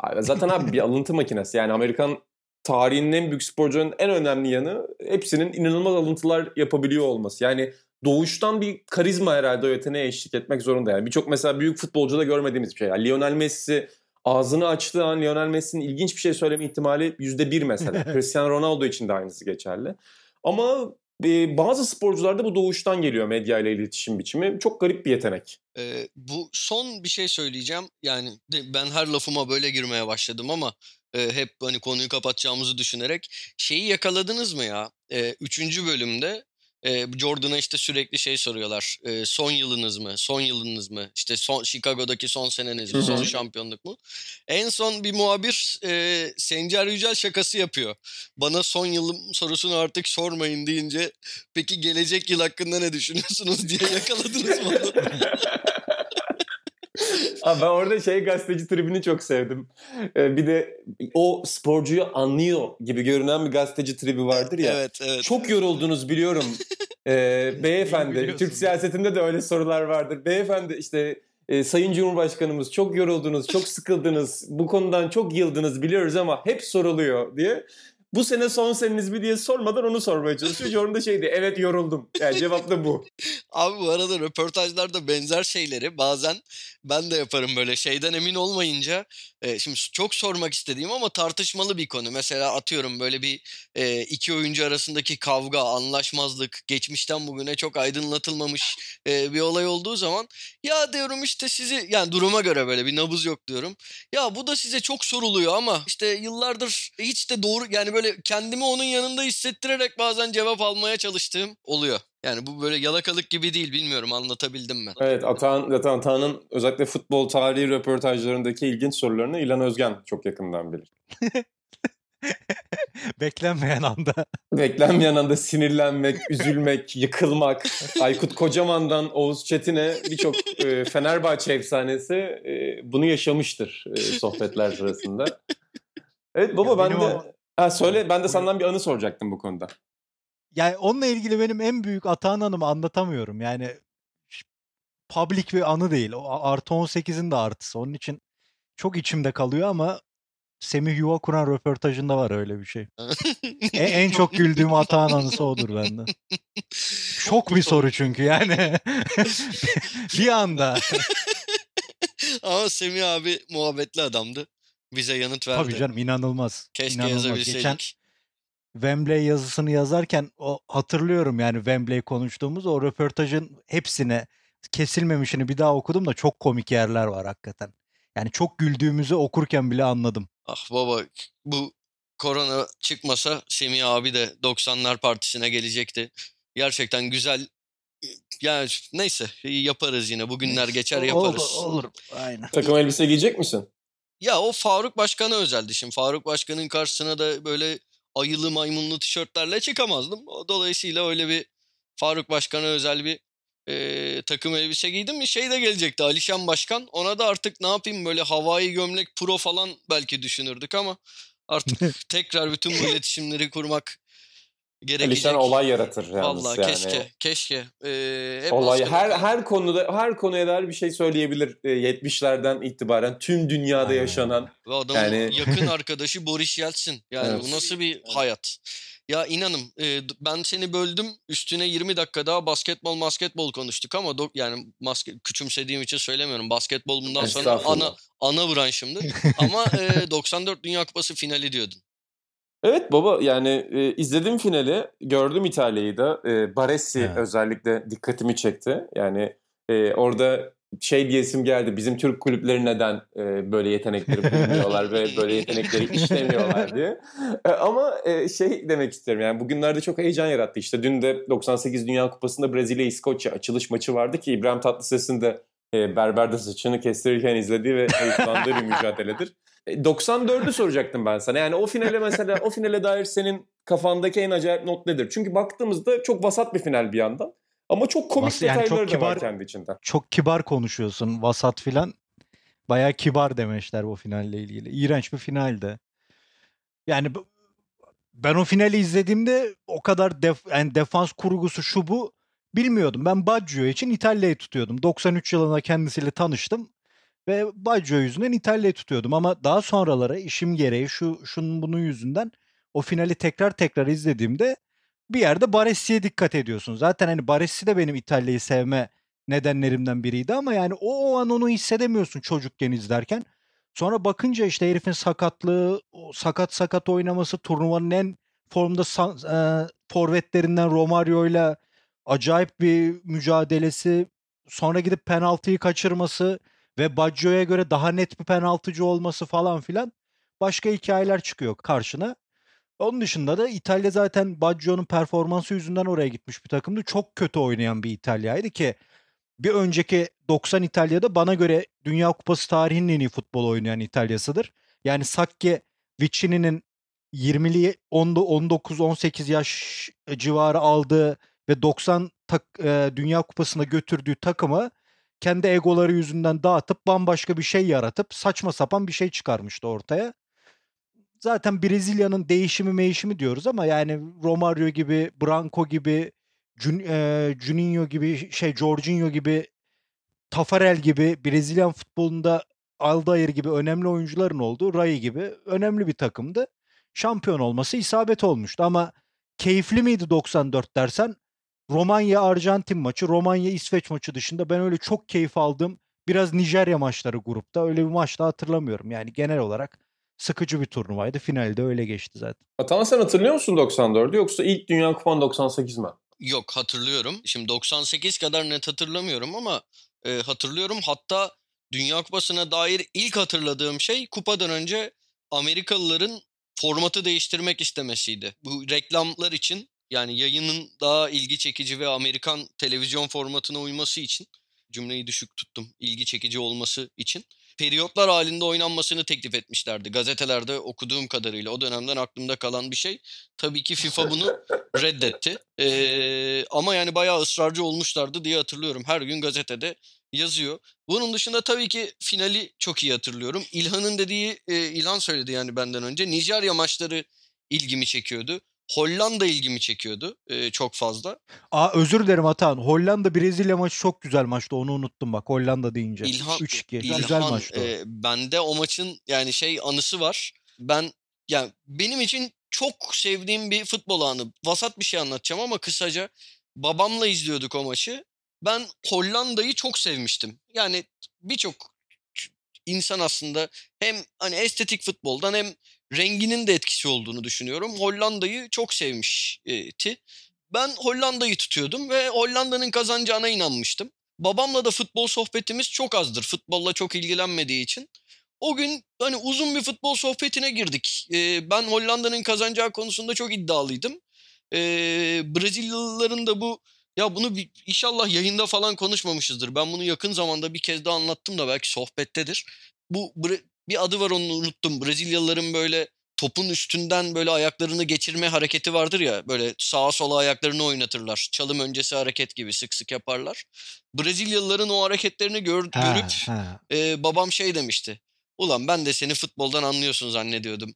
Abi zaten abi bir [laughs] alıntı makinesi. Yani Amerikan tarihinin en büyük sporcunun en önemli yanı hepsinin inanılmaz alıntılar yapabiliyor olması. Yani doğuştan bir karizma herhalde o yeteneğe eşlik etmek zorunda. Yani birçok mesela büyük futbolcuda görmediğimiz bir şey. Yani Lionel Messi ağzını açtığı an Lionel Messi'nin ilginç bir şey söyleme ihtimali yüzde bir mesela. [laughs] Cristiano Ronaldo için de aynısı geçerli. Ama e, bazı sporcularda bu doğuştan geliyor medya ile iletişim biçimi. Çok garip bir yetenek.
Ee, bu son bir şey söyleyeceğim. Yani ben her lafıma böyle girmeye başladım ama e, hep hani konuyu kapatacağımızı düşünerek şeyi yakaladınız mı ya? E, üçüncü bölümde e, Jordan'a işte sürekli şey soruyorlar. E, son yılınız mı? Son yılınız mı? İşte son Chicago'daki son seneniz mi? Son şampiyonluk mu? En son bir muhabir e, Sencer Yücel şakası yapıyor. Bana son yılım sorusunu artık sormayın deyince peki gelecek yıl hakkında ne düşünüyorsunuz diye yakaladınız mı? [laughs] [laughs]
Abi ben orada şey gazeteci tribini çok sevdim. Ee, bir de o sporcuyu anlıyor gibi görünen bir gazeteci tribi vardır ya.
Evet evet.
Çok yoruldunuz biliyorum. Ee, [laughs] beyefendi. Türk siyasetinde de öyle sorular vardır. Beyefendi işte e, Sayın Cumhurbaşkanımız çok yoruldunuz, çok sıkıldınız, bu konudan çok yıldınız biliyoruz ama hep soruluyor diye. Bu sene son seneniz mi diye sormadan onu sormaya çalışıyor. Yorum da şeydi evet yoruldum. Yani cevap da bu. [laughs]
Abi bu arada röportajlarda benzer şeyleri bazen ben de yaparım böyle şeyden emin olmayınca. E, şimdi çok sormak istediğim ama tartışmalı bir konu. Mesela atıyorum böyle bir e, iki oyuncu arasındaki kavga, anlaşmazlık, geçmişten bugüne çok aydınlatılmamış e, bir olay olduğu zaman ya diyorum işte sizi yani duruma göre böyle bir nabız yok diyorum. Ya bu da size çok soruluyor ama işte yıllardır hiç de doğru yani böyle kendimi onun yanında hissettirerek bazen cevap almaya çalıştığım oluyor. Yani bu böyle yalakalık gibi değil bilmiyorum anlatabildim mi?
Evet Atan, zaten Atan'ın özellikle futbol tarihi röportajlarındaki ilginç sorularını İlan Özgen çok yakından bilir. [laughs]
Beklenmeyen anda.
Beklenmeyen anda sinirlenmek, üzülmek, [laughs] yıkılmak. Aykut Kocaman'dan Oğuz Çetin'e birçok e, Fenerbahçe efsanesi e, bunu yaşamıştır e, sohbetler sırasında. Evet baba
Ya
ben de...
o-
Ha, söyle ben de senden bir anı soracaktım bu konuda.
Yani onunla ilgili benim en büyük Atahan Hanım'ı anlatamıyorum. Yani public bir anı değil. O artı 18'in de artısı. Onun için çok içimde kalıyor ama Semih Yuva kuran röportajında var öyle bir şey. E- [laughs] en çok güldüğüm Atahan anısı odur bende. Çok bir soru çünkü yani. [laughs] [laughs] bir anda.
Ama Semih abi muhabbetli adamdı. Bize yanıt verdi.
Tabii canım inanılmaz.
Keşke
inanılmaz.
yazabilseydik.
Geçen Wembley yazısını yazarken o hatırlıyorum yani Wembley konuştuğumuz o röportajın hepsine kesilmemişini bir daha okudum da çok komik yerler var hakikaten. Yani çok güldüğümüzü okurken bile anladım.
Ah baba bu korona çıkmasa Semih abi de 90'lar partisine gelecekti. Gerçekten güzel yani neyse yaparız yine. Bugünler geçer yaparız.
Olur, olur. Aynen.
Takım elbise giyecek misin?
Ya o Faruk Başkan'a özeldi şimdi. Faruk Başkan'ın karşısına da böyle ayılı maymunlu tişörtlerle çıkamazdım. Dolayısıyla öyle bir Faruk Başkan'a özel bir e, takım elbise giydim şey de gelecekti Alişan Başkan. Ona da artık ne yapayım böyle havai gömlek pro falan belki düşünürdük ama artık [laughs] tekrar bütün bu iletişimleri kurmak gerekecek.
Alişan olay yaratır yalnız
Vallahi
yani.
keşke keşke. Ee, hep
Olay her her konuda her konuya dair bir şey söyleyebilir. E, 70'lerden itibaren tüm dünyada
Aynen.
yaşanan
Ve adamın
Yani-
yakın [laughs] arkadaşı Boris Yeltsin. Yani
Evet.
bu nasıl bir hayat? Ya inanın e, ben seni böldüm. Üstüne 20 dakika daha basketbol basketbol konuştuk ama do- yani maske, küçümsediğim için söylemiyorum. Basketbol bundan sonra ana ana branşımdı. [laughs] ama e, 94 Dünya Kupası finali diyordun.
Evet baba yani e, izledim finali, gördüm İtalya'yı da. E, Baresi
Evet.
özellikle dikkatimi çekti. Yani e, orada şey diyesim geldi. Bizim Türk kulüpleri neden e, böyle yetenekleri [laughs] bulmuyorlar ve böyle yetenekleri işlemiyorlar diye. E, ama e, şey demek isterim yani bugünlerde çok heyecan yarattı. İşte dün de 98 Dünya Kupası'nda Brezilya İskoçya açılış maçı vardı ki İbrahim Tatlıses'in de e, berberde saçını kestirirken izlediği ve keyiflandığı bir mücadeledir. E, 94'ü soracaktım ben sana. Yani o finale mesela o finale dair senin kafandaki en acayip not nedir? Çünkü baktığımızda çok vasat bir final bir yandan. Ama çok komik
Vas- yani
detayları
çok
da var
kibar-
kendi içinde.
Çok kibar konuşuyorsun. Vasat filan. Bayağı kibar demişler bu finalle ilgili. İğrenç bir finaldi. Yani ben o finali izlediğimde o kadar def, yani defans kurgusu şu bu bilmiyordum. Ben Baggio için İtalya'yı tutuyordum. 93 yılında kendisiyle tanıştım ve Baggio yüzünden İtalya'yı tutuyordum ama daha sonraları işim gereği şu şunun bunun yüzünden o finali tekrar tekrar izlediğimde bir yerde Baresi'ye dikkat ediyorsun. Zaten hani Baresi de benim İtalya'yı sevme nedenlerimden biriydi ama yani o, o an onu hissedemiyorsun çocukken izlerken. Sonra bakınca işte herifin sakatlığı, sakat sakat oynaması, turnuvanın en formda e, forvetlerinden Romario'yla acayip bir mücadelesi, sonra gidip penaltıyı kaçırması ve Baggio'ya göre daha net bir penaltıcı olması falan filan başka hikayeler çıkıyor karşına. Onun dışında da İtalya zaten Baggio'nun performansı yüzünden oraya gitmiş bir takımdı. Çok kötü oynayan bir İtalya'ydı ki bir önceki 90 İtalya'da bana göre Dünya Kupası tarihinin en iyi futbol oynayan İtalya'sıdır. Yani Sacchi Vicini'nin 20'li 19-18 yaş civarı aldığı ve 90 tak, e, Dünya Kupası'na götürdüğü takımı kendi egoları yüzünden dağıtıp bambaşka bir şey yaratıp saçma sapan bir şey çıkarmıştı ortaya. Zaten Brezilya'nın değişimi meyişimi diyoruz ama yani Romario gibi, Branco gibi, Jun, e, Juninho gibi, şey Jorginho gibi, Tafarel gibi Brezilyan futbolunda Aldair gibi önemli oyuncuların olduğu Rai gibi önemli bir takımdı. şampiyon olması isabet olmuştu ama keyifli miydi 94 dersen Romanya Arjantin maçı, Romanya İsveç maçı dışında ben öyle çok keyif aldım. Biraz Nijerya maçları grupta öyle bir maçta hatırlamıyorum. Yani genel olarak sıkıcı bir turnuvaydı. Finalde öyle geçti zaten.
Atan sen hatırlıyor musun 94'ü yoksa ilk Dünya Kupan 98 mi?
Yok hatırlıyorum. Şimdi 98 kadar net hatırlamıyorum ama e, hatırlıyorum. Hatta Dünya Kupası'na dair ilk hatırladığım şey kupadan önce Amerikalıların formatı değiştirmek istemesiydi. Bu reklamlar için yani yayının daha ilgi çekici ve Amerikan televizyon formatına uyması için cümleyi düşük tuttum. ilgi çekici olması için periyotlar halinde oynanmasını teklif etmişlerdi. Gazetelerde okuduğum kadarıyla o dönemden aklımda kalan bir şey. Tabii ki FIFA bunu [laughs] reddetti. Ee, ama yani bayağı ısrarcı olmuşlardı diye hatırlıyorum. Her gün gazetede yazıyor. Bunun dışında tabii ki finali çok iyi hatırlıyorum. İlhan'ın dediği, e, İlhan söyledi yani benden önce. Nijerya maçları ilgimi çekiyordu. Hollanda ilgimi çekiyordu e, çok fazla.
Aa özür dilerim Atan. Hollanda Brezilya maçı çok güzel maçtı. Onu unuttum bak Hollanda deyince.
İlhan,
3-2.
İlhan,
güzel maçtı.
E, bende o maçın yani şey anısı var. Ben yani benim için çok sevdiğim bir futbol anı. Vasat bir şey anlatacağım ama kısaca babamla izliyorduk o maçı. Ben Hollanda'yı çok sevmiştim. Yani birçok insan aslında hem hani estetik futboldan hem renginin de etkisi olduğunu düşünüyorum. Hollanda'yı çok sevmişti. Ben Hollanda'yı tutuyordum ve Hollanda'nın kazanacağına inanmıştım. Babamla da futbol sohbetimiz çok azdır. Futbolla çok ilgilenmediği için. O gün hani uzun bir futbol sohbetine girdik. Ee, ben Hollanda'nın kazanacağı konusunda çok iddialıydım. Ee, Brezilyalıların da bu ya bunu bir, inşallah yayında falan konuşmamışızdır. Ben bunu yakın zamanda bir kez daha anlattım da belki sohbettedir. Bu bir adı var onu unuttum. Brezilyalıların böyle topun üstünden böyle ayaklarını geçirme hareketi vardır ya. Böyle sağa sola ayaklarını oynatırlar. Çalım öncesi hareket gibi sık sık yaparlar. Brezilyalıların o hareketlerini gör, ha, görüp ha. E, babam şey demişti. Ulan ben de seni futboldan anlıyorsun zannediyordum.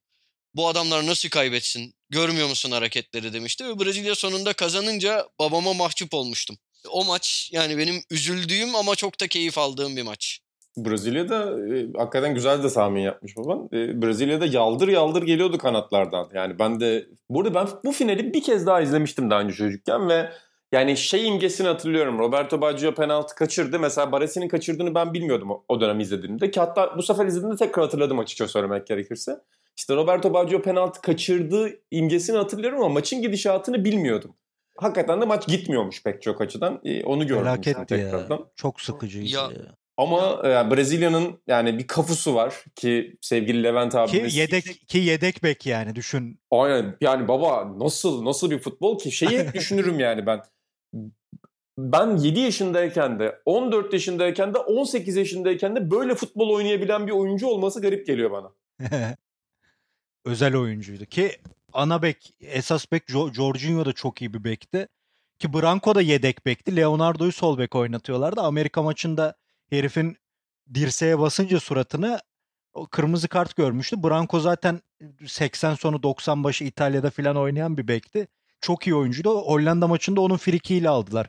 Bu adamlar nasıl kaybetsin? Görmüyor musun hareketleri demişti. Ve Brezilya sonunda kazanınca babama mahcup olmuştum. O maç yani benim üzüldüğüm ama çok da keyif aldığım bir maç.
Brezilya'da e, hakikaten güzel de tahmin yapmış baban. E, Brezilya'da yaldır yaldır geliyordu kanatlardan. Yani ben de burada ben bu finali bir kez daha izlemiştim daha önce çocukken ve yani şey imgesini hatırlıyorum. Roberto Baggio penaltı kaçırdı. Mesela Baresi'nin kaçırdığını ben bilmiyordum o, o dönem izlediğimde. Ki hatta bu sefer izlediğimde tekrar hatırladım açıkça söylemek gerekirse. İşte Roberto Baggio penaltı kaçırdığı imgesini hatırlıyorum ama maçın gidişatını bilmiyordum. Hakikaten de maç gitmiyormuş pek çok açıdan. Ee, onu gördüm
Felaketti tekrardan. Ya. Çok sıkıcıydı. Ya,
ama yani Brezilya'nın yani bir kafusu var ki sevgili Levent abimiz.
Ki yedek ki yedek bek yani düşün.
Aynen yani baba nasıl nasıl bir futbol ki şeyi [laughs] düşünürüm yani ben. Ben 7 yaşındayken de 14 yaşındayken de 18 yaşındayken de böyle futbol oynayabilen bir oyuncu olması garip geliyor bana. [laughs]
Özel oyuncuydu ki ana bek esas bek Jorginho da çok iyi bir bekti. Ki Branco da yedek bekti. Leonardo'yu sol bek oynatıyorlardı. Amerika maçında herifin dirseğe basınca suratını o kırmızı kart görmüştü. Branco zaten 80 sonu 90 başı İtalya'da falan oynayan bir bekti. Çok iyi oyuncuydu. Hollanda maçında onun frikiyle aldılar.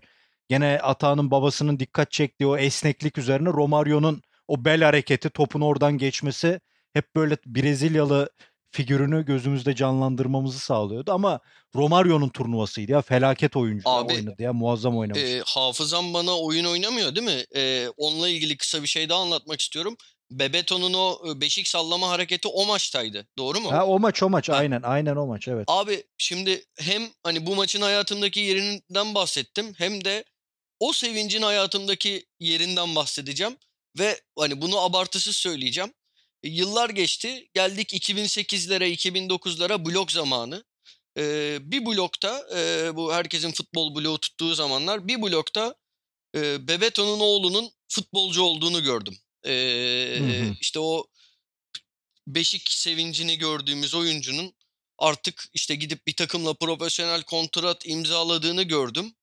Gene Ata'nın babasının dikkat çektiği o esneklik üzerine Romario'nun o bel hareketi, topun oradan geçmesi hep böyle Brezilyalı figürünü gözümüzde canlandırmamızı sağlıyordu ama Romario'nun turnuvasıydı ya felaket oyuncu Abi, oynadı ya muazzam oynamış.
E, hafızam bana oyun oynamıyor değil mi? E, onunla ilgili kısa bir şey daha anlatmak istiyorum. Bebeto'nun o beşik sallama hareketi o maçtaydı. Doğru mu?
Ha o maç o maç ha. aynen aynen o maç evet.
Abi şimdi hem hani bu maçın hayatımdaki yerinden bahsettim hem de o sevincin hayatımdaki yerinden bahsedeceğim ve hani bunu abartısız söyleyeceğim. E, yıllar geçti. Geldik 2008'lere, 2009'lara blok zamanı. Ee, bir blokta, e, bu herkesin futbol bloğu tuttuğu zamanlar, bir blokta e, Bebeto'nun oğlunun futbolcu olduğunu gördüm. Ee, hı hı. İşte o beşik sevincini gördüğümüz oyuncunun artık işte gidip bir takımla profesyonel kontrat imzaladığını gördüm.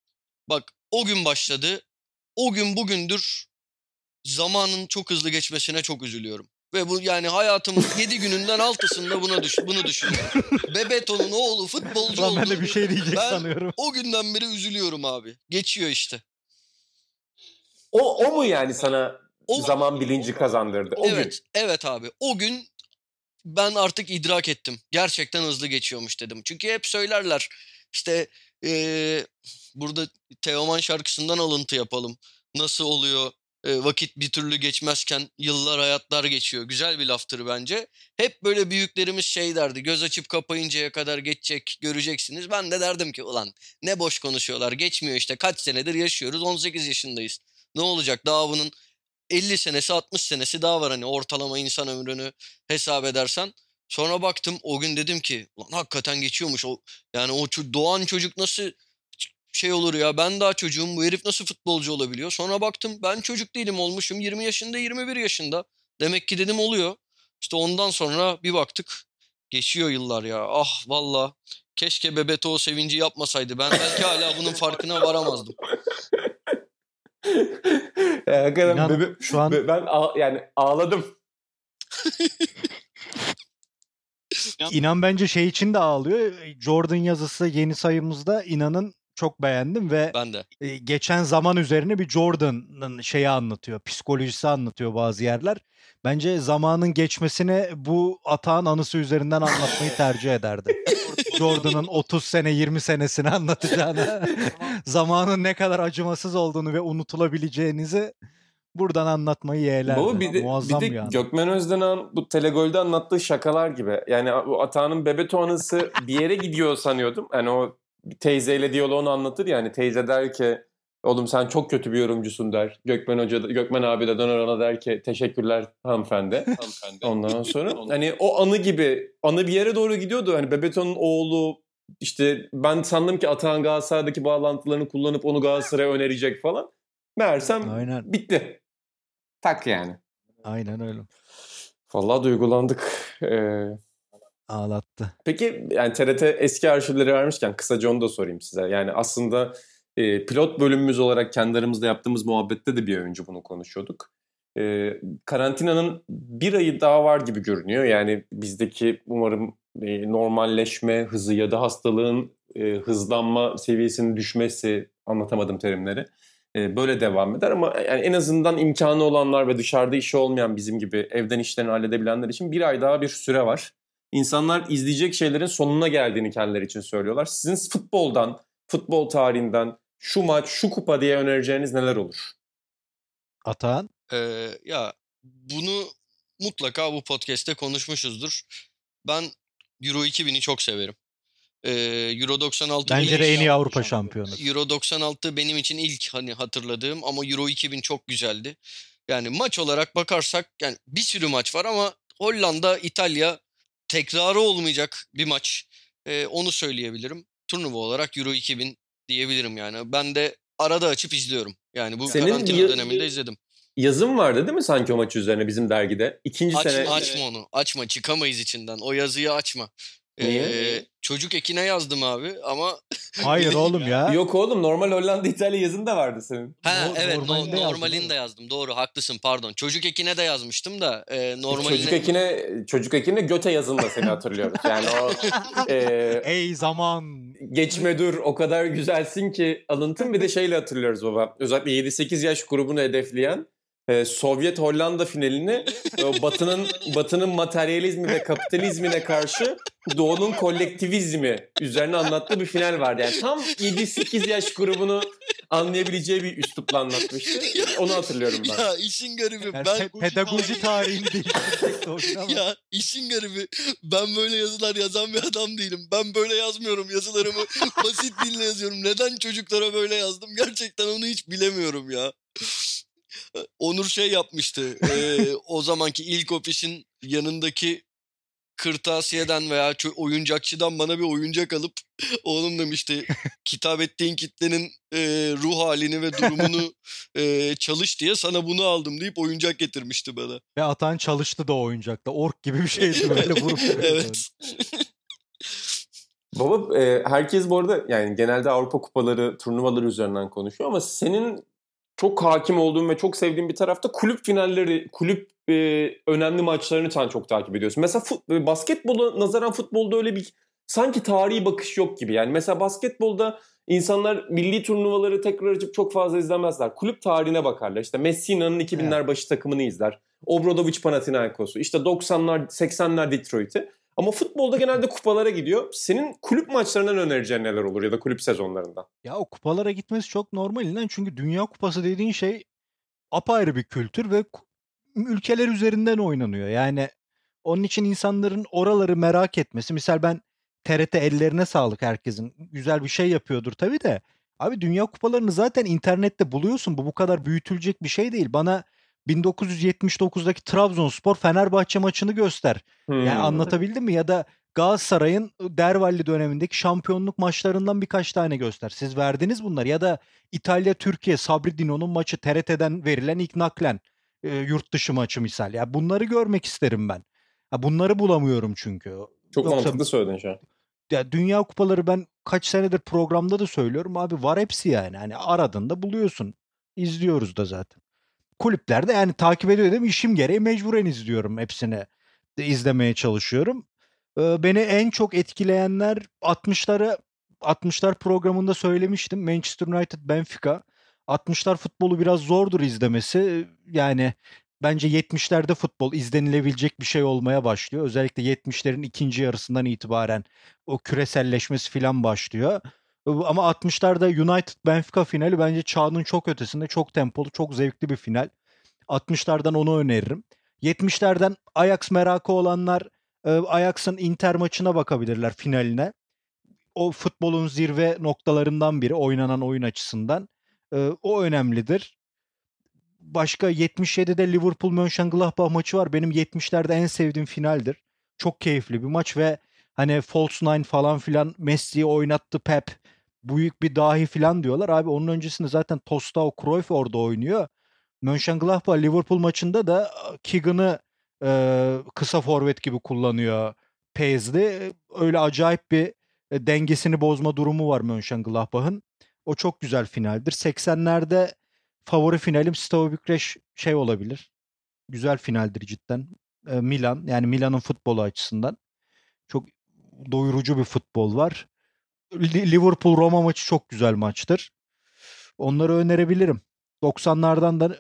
Bak o gün başladı. O gün bugündür zamanın çok hızlı geçmesine çok üzülüyorum. Ve bu yani hayatımın 7 gününden altısında buna düş bunu düşünüyorum. Bebeto'nun oğlu futbolcu oldu.
Ben de bir şey diyecek ben sanıyorum.
o günden beri üzülüyorum abi. Geçiyor işte.
O, o mu yani sana o, zaman bilinci kazandırdı? O
evet,
gün.
evet abi. O gün ben artık idrak ettim. Gerçekten hızlı geçiyormuş dedim. Çünkü hep söylerler işte ee, burada Teoman şarkısından alıntı yapalım. Nasıl oluyor vakit bir türlü geçmezken yıllar hayatlar geçiyor. Güzel bir laftır bence. Hep böyle büyüklerimiz şey derdi. Göz açıp kapayıncaya kadar geçecek göreceksiniz. Ben de derdim ki ulan ne boş konuşuyorlar. Geçmiyor işte kaç senedir yaşıyoruz 18 yaşındayız. Ne olacak daha bunun 50 senesi 60 senesi daha var hani ortalama insan ömrünü hesap edersen. Sonra baktım o gün dedim ki ulan hakikaten geçiyormuş. O, yani o doğan çocuk nasıl şey olur ya ben daha çocuğum bu herif nasıl futbolcu olabiliyor? Sonra baktım ben çocuk değilim olmuşum 20 yaşında 21 yaşında. Demek ki dedim oluyor. İşte ondan sonra bir baktık geçiyor yıllar ya. Ah valla keşke Bebeto o sevinci yapmasaydı. Ben belki hala bunun farkına varamazdım.
ya, hakikaten İnan, bebe, şu an ben ağ, yani ağladım.
İnan bence şey için de ağlıyor. Jordan yazısı yeni sayımızda İnan'ın çok beğendim ve
ben de.
E, geçen zaman üzerine bir Jordan'ın şeyi anlatıyor. Psikolojisi anlatıyor bazı yerler. Bence zamanın geçmesine bu atağın anısı üzerinden anlatmayı tercih ederdi. [laughs] Jordan'ın 30 sene 20 senesini anlatacağını, zamanın ne kadar acımasız olduğunu ve unutulabileceğinizi buradan anlatmayı yeğlerdi.
Bu bir de,
Muazzam
bir de
yani.
Gökmen Özden'in bu Telegol'de anlattığı şakalar gibi. Yani bu Atağan'ın Bebeto anısı bir yere gidiyor sanıyordum. Yani o teyzeyle diyaloğunu anlatır yani teyze der ki oğlum sen çok kötü bir yorumcusun der. Gökmen Hoca Gökmen abi de döner ona der ki teşekkürler hanımefendi. [laughs] hanımefendi. Ondan [laughs] sonra hani o anı gibi anı bir yere doğru gidiyordu. Hani Bebeto'nun oğlu işte ben sandım ki Atahan Galatasaray'daki bağlantılarını kullanıp onu Galatasaray'a önerecek falan. Meğersem Aynen. bitti. Tak yani.
Aynen öyle.
Vallahi duygulandık. Ee,
Ağlattı.
Peki yani TRT eski arşivleri vermişken kısaca onu da sorayım size. Yani aslında e, pilot bölümümüz olarak kendi aramızda yaptığımız muhabbette de bir önce bunu konuşuyorduk. E, karantinanın bir ayı daha var gibi görünüyor. Yani bizdeki umarım e, normalleşme hızı ya da hastalığın e, hızlanma seviyesinin düşmesi anlatamadım terimleri. E, böyle devam eder ama yani en azından imkanı olanlar ve dışarıda işi olmayan bizim gibi evden işlerini halledebilenler için bir ay daha bir süre var insanlar izleyecek şeylerin sonuna geldiğini kendileri için söylüyorlar. Sizin futboldan, futbol tarihinden şu maç, şu kupa diye önereceğiniz neler olur?
Atan?
Ee, ya bunu mutlaka bu podcast'te konuşmuşuzdur. Ben Euro 2000'i çok severim. Ee, Euro 96
Bence de en iyi Avrupa şampiyonu.
Euro 96 benim için ilk hani hatırladığım ama Euro 2000 çok güzeldi. Yani maç olarak bakarsak yani bir sürü maç var ama Hollanda, İtalya tekrarı olmayacak bir maç. E, onu söyleyebilirim. Turnuva olarak Euro 2000 diyebilirim yani. Ben de arada açıp izliyorum. Yani bu Senin karantina y- döneminde izledim.
Yazım vardı değil mi sanki o maç üzerine bizim dergide? İkinci
açma,
sene...
Açma onu. Açma. Çıkamayız içinden. O yazıyı açma. Niye? Ee, çocuk ekine yazdım abi ama... [laughs]
Hayır oğlum ya.
Yok oğlum normal Hollanda İtalya yazın da vardı senin.
Ha no, evet normalinde no, normalini de yazdım. Doğru haklısın pardon. Çocuk ekine de yazmıştım da e, normaline...
Çocuk ekine, çocuk ekine göte yazın da seni hatırlıyoruz. Yani o... [laughs]
E, Ey zaman.
Geçme dur o kadar güzelsin ki alıntın bir de şeyle hatırlıyoruz baba. Özellikle 7-8 yaş grubunu hedefleyen e, Sovyet Hollanda finalini e, Batı'nın [laughs] Batı'nın materyalizmi ve kapitalizmine karşı Doğu'nun kolektivizmi üzerine anlattığı bir final vardı. Yani tam 7-8 yaş grubunu anlayabileceği bir üslupla anlatmıştı. Onu hatırlıyorum ben.
Ya işin garibi
yani
ben
pedagoji tarihini ama.
Ya işin garibi ben böyle yazılar yazan bir adam değilim. Ben böyle yazmıyorum yazılarımı basit dille yazıyorum. Neden çocuklara böyle yazdım gerçekten onu hiç bilemiyorum ya. Onur şey yapmıştı. e, [laughs] o zamanki ilk ofis'in yanındaki kırtasiyeden veya oyuncakçıdan bana bir oyuncak alıp [laughs] oğlum demişti kitap ettiğin kitlenin e, ruh halini ve durumunu [laughs] e, çalış diye sana bunu aldım deyip oyuncak getirmişti bana.
Ve Atan çalıştı da o oyuncakta. Ork gibi bir şeydi böyle vurup
Evet.
Baba e, herkes bu arada yani genelde Avrupa kupaları, turnuvaları üzerinden konuşuyor ama senin çok hakim olduğum ve çok sevdiğim bir tarafta kulüp finalleri, kulüp e, önemli maçlarını sen çok takip ediyorsun. Mesela fut, e, basketbola nazaran futbolda öyle bir sanki tarihi bakış yok gibi. Yani mesela basketbolda insanlar milli turnuvaları tekrar açıp çok fazla izlemezler. Kulüp tarihine bakarlar. İşte Messina'nın 2000'ler başı takımını izler. Obradovic Panathinaikos'u, işte 90'lar 80'ler Detroit'i. Ama futbolda genelde kupalara gidiyor. Senin kulüp maçlarından önereceğin neler olur ya da kulüp sezonlarından?
Ya o kupalara gitmesi çok normalinden çünkü Dünya Kupası dediğin şey apayrı bir kültür ve ülkeler üzerinden oynanıyor. Yani onun için insanların oraları merak etmesi. Misal ben TRT ellerine sağlık herkesin. Güzel bir şey yapıyordur tabii de. Abi Dünya Kupalarını zaten internette buluyorsun. Bu bu kadar büyütülecek bir şey değil. Bana 1979'daki Trabzonspor Fenerbahçe maçını göster. Hmm. Yani anlatabildim mi? Ya da Galatasaray'ın Dervalli dönemindeki şampiyonluk maçlarından birkaç tane göster. Siz verdiniz bunlar ya da İtalya Türkiye Sabri Dino'nun maçı TRT'den verilen ilk naklen e, yurt dışı maçı misal. Ya bunları görmek isterim ben. Ha, bunları bulamıyorum çünkü.
Çok Yoksa, mantıklı söyledin şu an.
Ya Dünya Kupaları ben kaç senedir programda da söylüyorum abi var hepsi yani. Hani aradığında buluyorsun. İzliyoruz da zaten. Kulüplerde yani takip ediyor değil mi? İşim gereği mecburen izliyorum hepsini. İzlemeye çalışıyorum. Ee, beni en çok etkileyenler 60'ları 60'lar programında söylemiştim. Manchester United Benfica. 60'lar futbolu biraz zordur izlemesi. Yani bence 70'lerde futbol izlenilebilecek bir şey olmaya başlıyor. Özellikle 70'lerin ikinci yarısından itibaren o küreselleşmesi filan başlıyor. Ama 60'larda United Benfica finali bence çağının çok ötesinde çok tempolu, çok zevkli bir final. 60'lardan onu öneririm. 70'lerden Ajax merakı olanlar Ajax'ın Inter maçına bakabilirler finaline. O futbolun zirve noktalarından biri oynanan oyun açısından. O önemlidir başka 77'de Liverpool Mönchengladbach maçı var. Benim 70'lerde en sevdiğim finaldir. Çok keyifli bir maç ve hani false nine falan filan Messi'yi oynattı Pep. Büyük bir dahi filan diyorlar. Abi onun öncesinde zaten Tostao Cruyff orada oynuyor. Mönchengladbach Liverpool maçında da Keegan'ı e, kısa forvet gibi kullanıyor Paisley. Öyle acayip bir e, dengesini bozma durumu var Mönchengladbach'ın. O çok güzel finaldir. 80'lerde favori finalim Steaua Bükreş şey olabilir. Güzel finaldir cidden. Milan yani Milan'ın futbolu açısından çok doyurucu bir futbol var. Liverpool Roma maçı çok güzel maçtır. Onları önerebilirim. 90'lardan da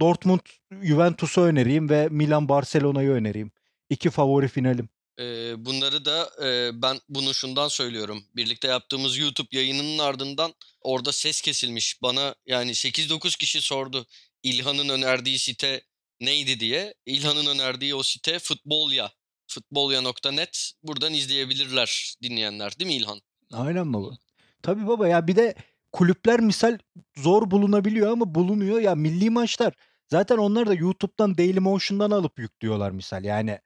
Dortmund Juventus'u önereyim ve Milan Barcelona'yı önereyim. İki favori finalim.
Ee, bunları da e, ben bunu şundan söylüyorum. Birlikte yaptığımız YouTube yayınının ardından orada ses kesilmiş. Bana yani 8-9 kişi sordu İlhan'ın önerdiği site neydi diye. İlhan'ın önerdiği o site Futbolya. Futbolya.net. Buradan izleyebilirler dinleyenler değil mi İlhan?
Aynen baba. Tabii baba ya bir de kulüpler misal zor bulunabiliyor ama bulunuyor. Ya milli maçlar zaten onlar da YouTube'dan Dailymotion'dan alıp yüklüyorlar misal. Yani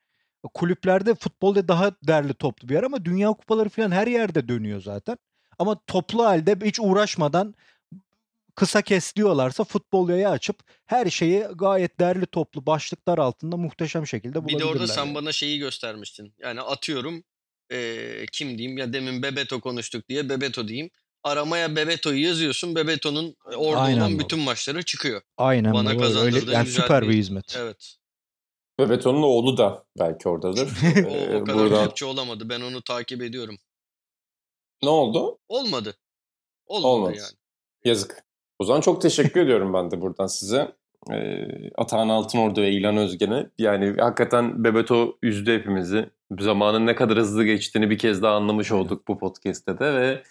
kulüplerde futbolda daha derli toplu bir yer ama dünya kupaları falan her yerde dönüyor zaten. Ama toplu halde hiç uğraşmadan kısa kes diyorlarsa futbol yayı açıp her şeyi gayet derli toplu başlıklar altında muhteşem şekilde bulabilirler.
Bir de orada sen bana şeyi göstermiştin. Yani atıyorum ee, kim diyeyim ya demin Bebeto konuştuk diye Bebeto diyeyim. Aramaya Bebeto'yu yazıyorsun. Bebeto'nun orada Aynen olan bütün maçları çıkıyor.
Aynen. Bana kazandırdığın Öyle, yani süper bir hizmet.
Evet.
Ve Beton'un oğlu da belki oradadır. [laughs]
o, o ee, kadar Buradan... rapçi olamadı. Ben onu takip ediyorum.
Ne oldu?
Olmadı. Olmadı, Olmadı. yani.
Yazık. O zaman çok teşekkür ediyorum ben de buradan size. Ee, Atahan Altınordu ve İlan Özgen'e. Yani hakikaten Bebeto üzdü hepimizi. Zamanın ne kadar hızlı geçtiğini bir kez daha anlamış olduk bu podcast'te de ve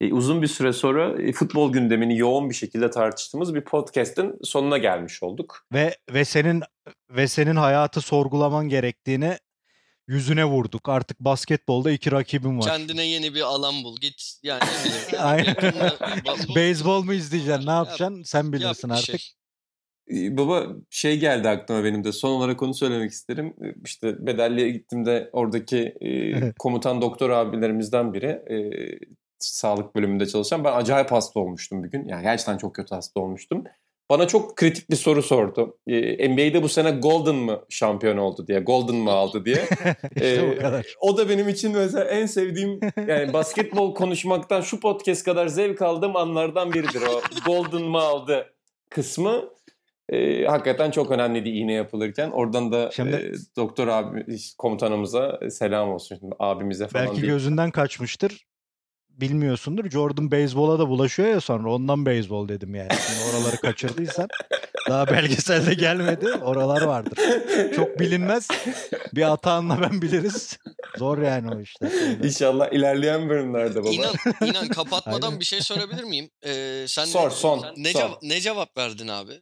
e, uzun bir süre sonra e, futbol gündemini yoğun bir şekilde tartıştığımız bir podcast'in sonuna gelmiş olduk.
Ve ve senin ve senin hayatı sorgulaman gerektiğini yüzüne vurduk. Artık basketbolda iki rakibim var.
Kendine yeni bir alan bul. Git yani. [laughs]
Aynen. Beyzbol mu izleyeceksin? Ne yapacaksın? Sen bilirsin Yap artık.
Şey. Baba şey geldi aklıma benim de son olarak onu söylemek isterim. İşte bedelliye gittiğimde oradaki e, komutan doktor abilerimizden biri e, sağlık bölümünde çalışan. Ben acayip hasta olmuştum bir gün. Yani gerçekten çok kötü hasta olmuştum. Bana çok kritik bir soru sordu. Ee, NBA'de bu sene Golden mı şampiyon oldu diye, Golden mı aldı diye. [laughs] ee, o, o da benim için mesela en sevdiğim yani basketbol konuşmaktan şu podcast kadar zevk aldığım anlardan biridir o. Golden mı aldı kısmı. E, hakikaten çok önemliydi iğne yapılırken. Oradan da Şimdi, e, doktor abi komutanımıza selam olsun. Şimdi abimize falan
Belki değil. gözünden kaçmıştır bilmiyorsundur. Jordan beyzbola da bulaşıyor ya sonra ondan beyzbol dedim yani. Şimdi oraları kaçırdıysan [laughs] daha belgeselde gelmedi. Oralar vardır. Çok bilinmez. Bir Atahan'la ben biliriz. Zor yani o işte.
İnşallah ilerleyen bölümlerde baba.
İnan, inan kapatmadan
Aynen.
bir şey sorabilir miyim? Ee, sen
Sor,
ne,
son,
ne,
son.
ceva- ne cevap verdin abi?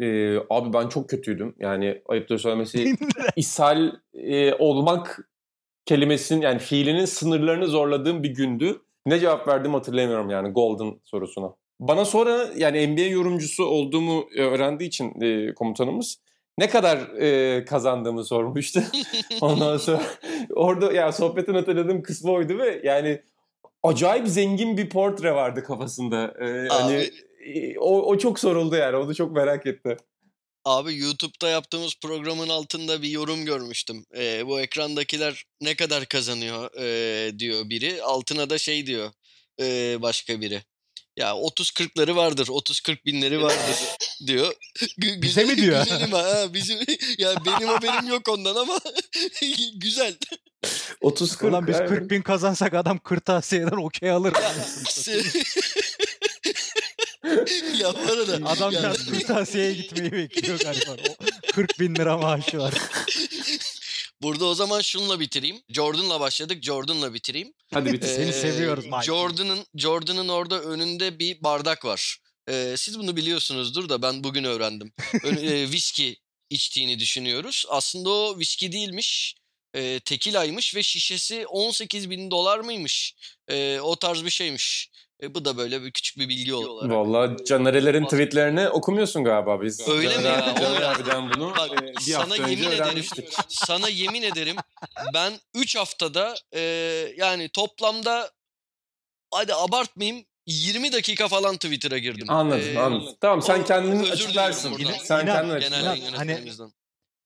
Ee, abi ben çok kötüydüm. Yani ayıptır söylemesi [laughs] ishal e, olmak kelimesinin yani fiilinin sınırlarını zorladığım bir gündü. Ne cevap verdim hatırlayamıyorum yani Golden sorusuna. Bana sonra yani NBA yorumcusu olduğumu öğrendiği için e, komutanımız ne kadar e, kazandığımı sormuştu. [laughs] Ondan sonra orada yani sohbetin hatırladığım kısmı oydu ve yani acayip zengin bir portre vardı kafasında. Ee, hani
Abi.
e, o, o çok soruldu yani. Onu çok merak etti.
Abi YouTube'da yaptığımız programın altında bir yorum görmüştüm. Ee, bu ekrandakiler ne kadar kazanıyor ee, diyor biri. Altına da şey diyor ee, başka biri. Ya 30-40'ları vardır, 30-40 binleri vardır [laughs] diyor. Gü-
Bize mi diyor?
Güzelim ha, ha, bizim, ya benim haberim yok ondan ama [laughs] güzel.
30 40.
Ulan biz 40 bin kazansak adam kırtasiyeden okey alır. [laughs]
ya bu arada
Adam
yani-
kırtasiyeye gitmeyi bekliyor galiba. O 40 bin lira maaşı var.
Burada o zaman şununla bitireyim. Jordan'la başladık, Jordan'la bitireyim.
Hadi bitir.
Seni
Ee,
seviyoruz.
Jordan'ın Jordan'ın orada önünde bir bardak var. Ee, siz bunu biliyorsunuzdur da ben bugün öğrendim. Ön, e, viski içtiğini düşünüyoruz. Aslında o viski değilmiş. E, tekilaymış ve şişesi 18 bin dolar mıymış? E, o tarz bir şeymiş. E, bu da böyle bir küçük bir bilgi olarak.
Vallahi Canerelerin tweetlerini okumuyorsun galiba biz.
Öyle mi
Caner
ya?
abi- Caner abiden bunu
Bak,
e, bir
sana
hafta
yemin
önce
ederim [laughs] sana yemin ederim ben 3 haftada e, yani toplamda hadi abartmayayım 20 dakika falan Twitter'a girdim.
Anladım
E,
anladım. Tamam sen kendini
özür
açıklarsın.
buradan.
Sen
İnan-
kendini
İnan-
açıklarsın.
hani-.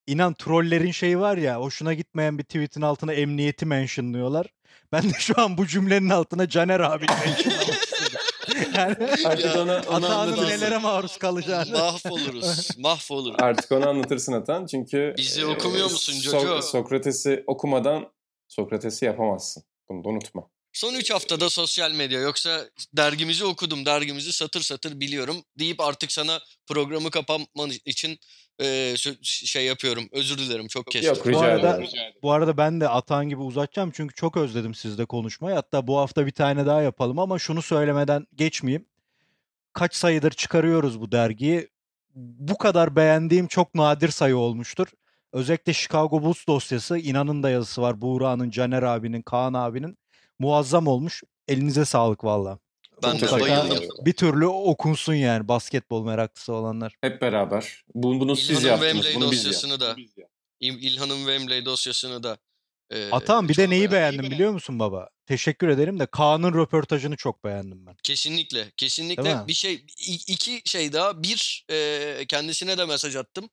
İnan trollerin şeyi var ya hoşuna gitmeyen bir tweetin altına emniyeti mentionlıyorlar. Ben de şu an bu cümlenin altına Caner abi. [laughs] Yani
Artık
Ya,
ona,
Atağının
anlatırsın.
nelere maruz kalacağını.
Mahvoluruz. Mahvoluruz.
Artık onu anlatırsın Atan çünkü
Bizi
e,
okumuyor musun
So-
Jojo?
Sokrates'i okumadan Sokrates'i yapamazsın. Bunu da unutma.
Son 3 haftada sosyal medya yoksa dergimizi okudum, dergimizi satır satır biliyorum deyip artık sana programı kapanman için e, şey yapıyorum. Özür dilerim çok kestim.
Yok rica
arada-
ederim.
Bu arada ben de Atan gibi uzatacağım çünkü çok özledim sizle konuşmayı. Hatta bu hafta bir tane daha yapalım ama şunu söylemeden geçmeyeyim. Kaç sayıdır çıkarıyoruz bu dergiyi. Bu kadar beğendiğim çok nadir sayı olmuştur. Özellikle Chicago Bulls dosyası inanın da yazısı var. Buğra'nın, Caner abinin, Kaan abinin. Muazzam olmuş. Elinize sağlık valla.
Ben de bayıldım.
Bir türlü okunsun yani basketbol meraklısı olanlar.
Hep beraber. Bunu, bunu siz
İlhan'ın
yaptınız.
Wembley
Bunu biz
dosyasını
yaptık.
da İl- İlhan'ın Wembley dosyasını da e,
Atan bir de neyi
beğendim.
beğendim biliyor musun baba? Teşekkür ederim de Kaan'ın röportajını çok beğendim ben.
Kesinlikle,
Değil
kesinlikle
mi?
bir şey iki şey daha. Bir e, kendisine de mesaj attım.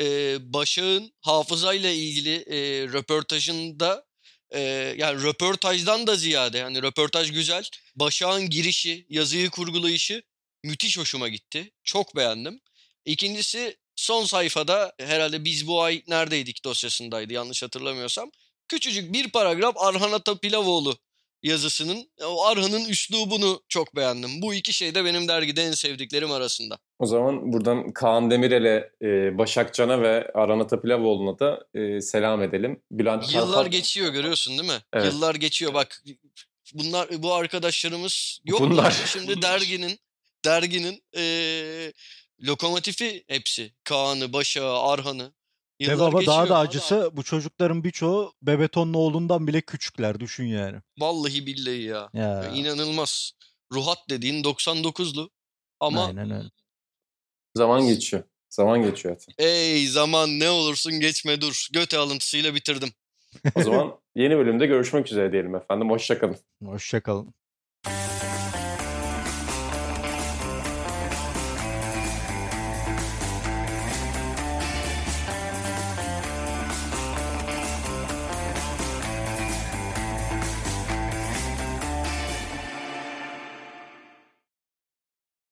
E, Başak'ın hafızayla ilgili e, röportajında e, yani röportajdan da ziyade yani röportaj güzel. Başak'ın girişi, yazıyı kurgulayışı müthiş hoşuma gitti. Çok beğendim. İkincisi son sayfada herhalde biz bu ay neredeydik dosyasındaydı yanlış hatırlamıyorsam. Küçücük bir paragraf Arhan Atapilavoğlu yazısının o Arhan'ın üslubunu çok beğendim. Bu iki şey de benim dergide en sevdiklerim arasında.
O zaman buradan Kaan Demirel'e, e, Başak Can'a ve Aran Atapilavoğlu'na da e, selam edelim. Bülent
Yıllar
Karpat-
geçiyor görüyorsun değil mi?
Evet.
Yıllar geçiyor bak. Bunlar bu arkadaşlarımız yok
Bunlar.
Şimdi derginin derginin eee, lokomotifi hepsi. Kaan'ı, Başak'ı, Arhan'ı.
Ve
Yıllar
baba daha
geçiyor.
da acısı bu çocukların birçoğu Bebeton'un oğlundan bile küçükler düşün yani.
Vallahi billahi ya.
Ya.
İnanılmaz. Ruhat dediğin 99'lu. Ama
Aynen öyle.
Zaman geçiyor. Zaman geçiyor zaten.
ey zaman ne olursun geçme dur. Göte alıntısıyla bitirdim.
O zaman yeni bölümde görüşmek üzere diyelim efendim. Hoşçakalın.
Hoşçakalın.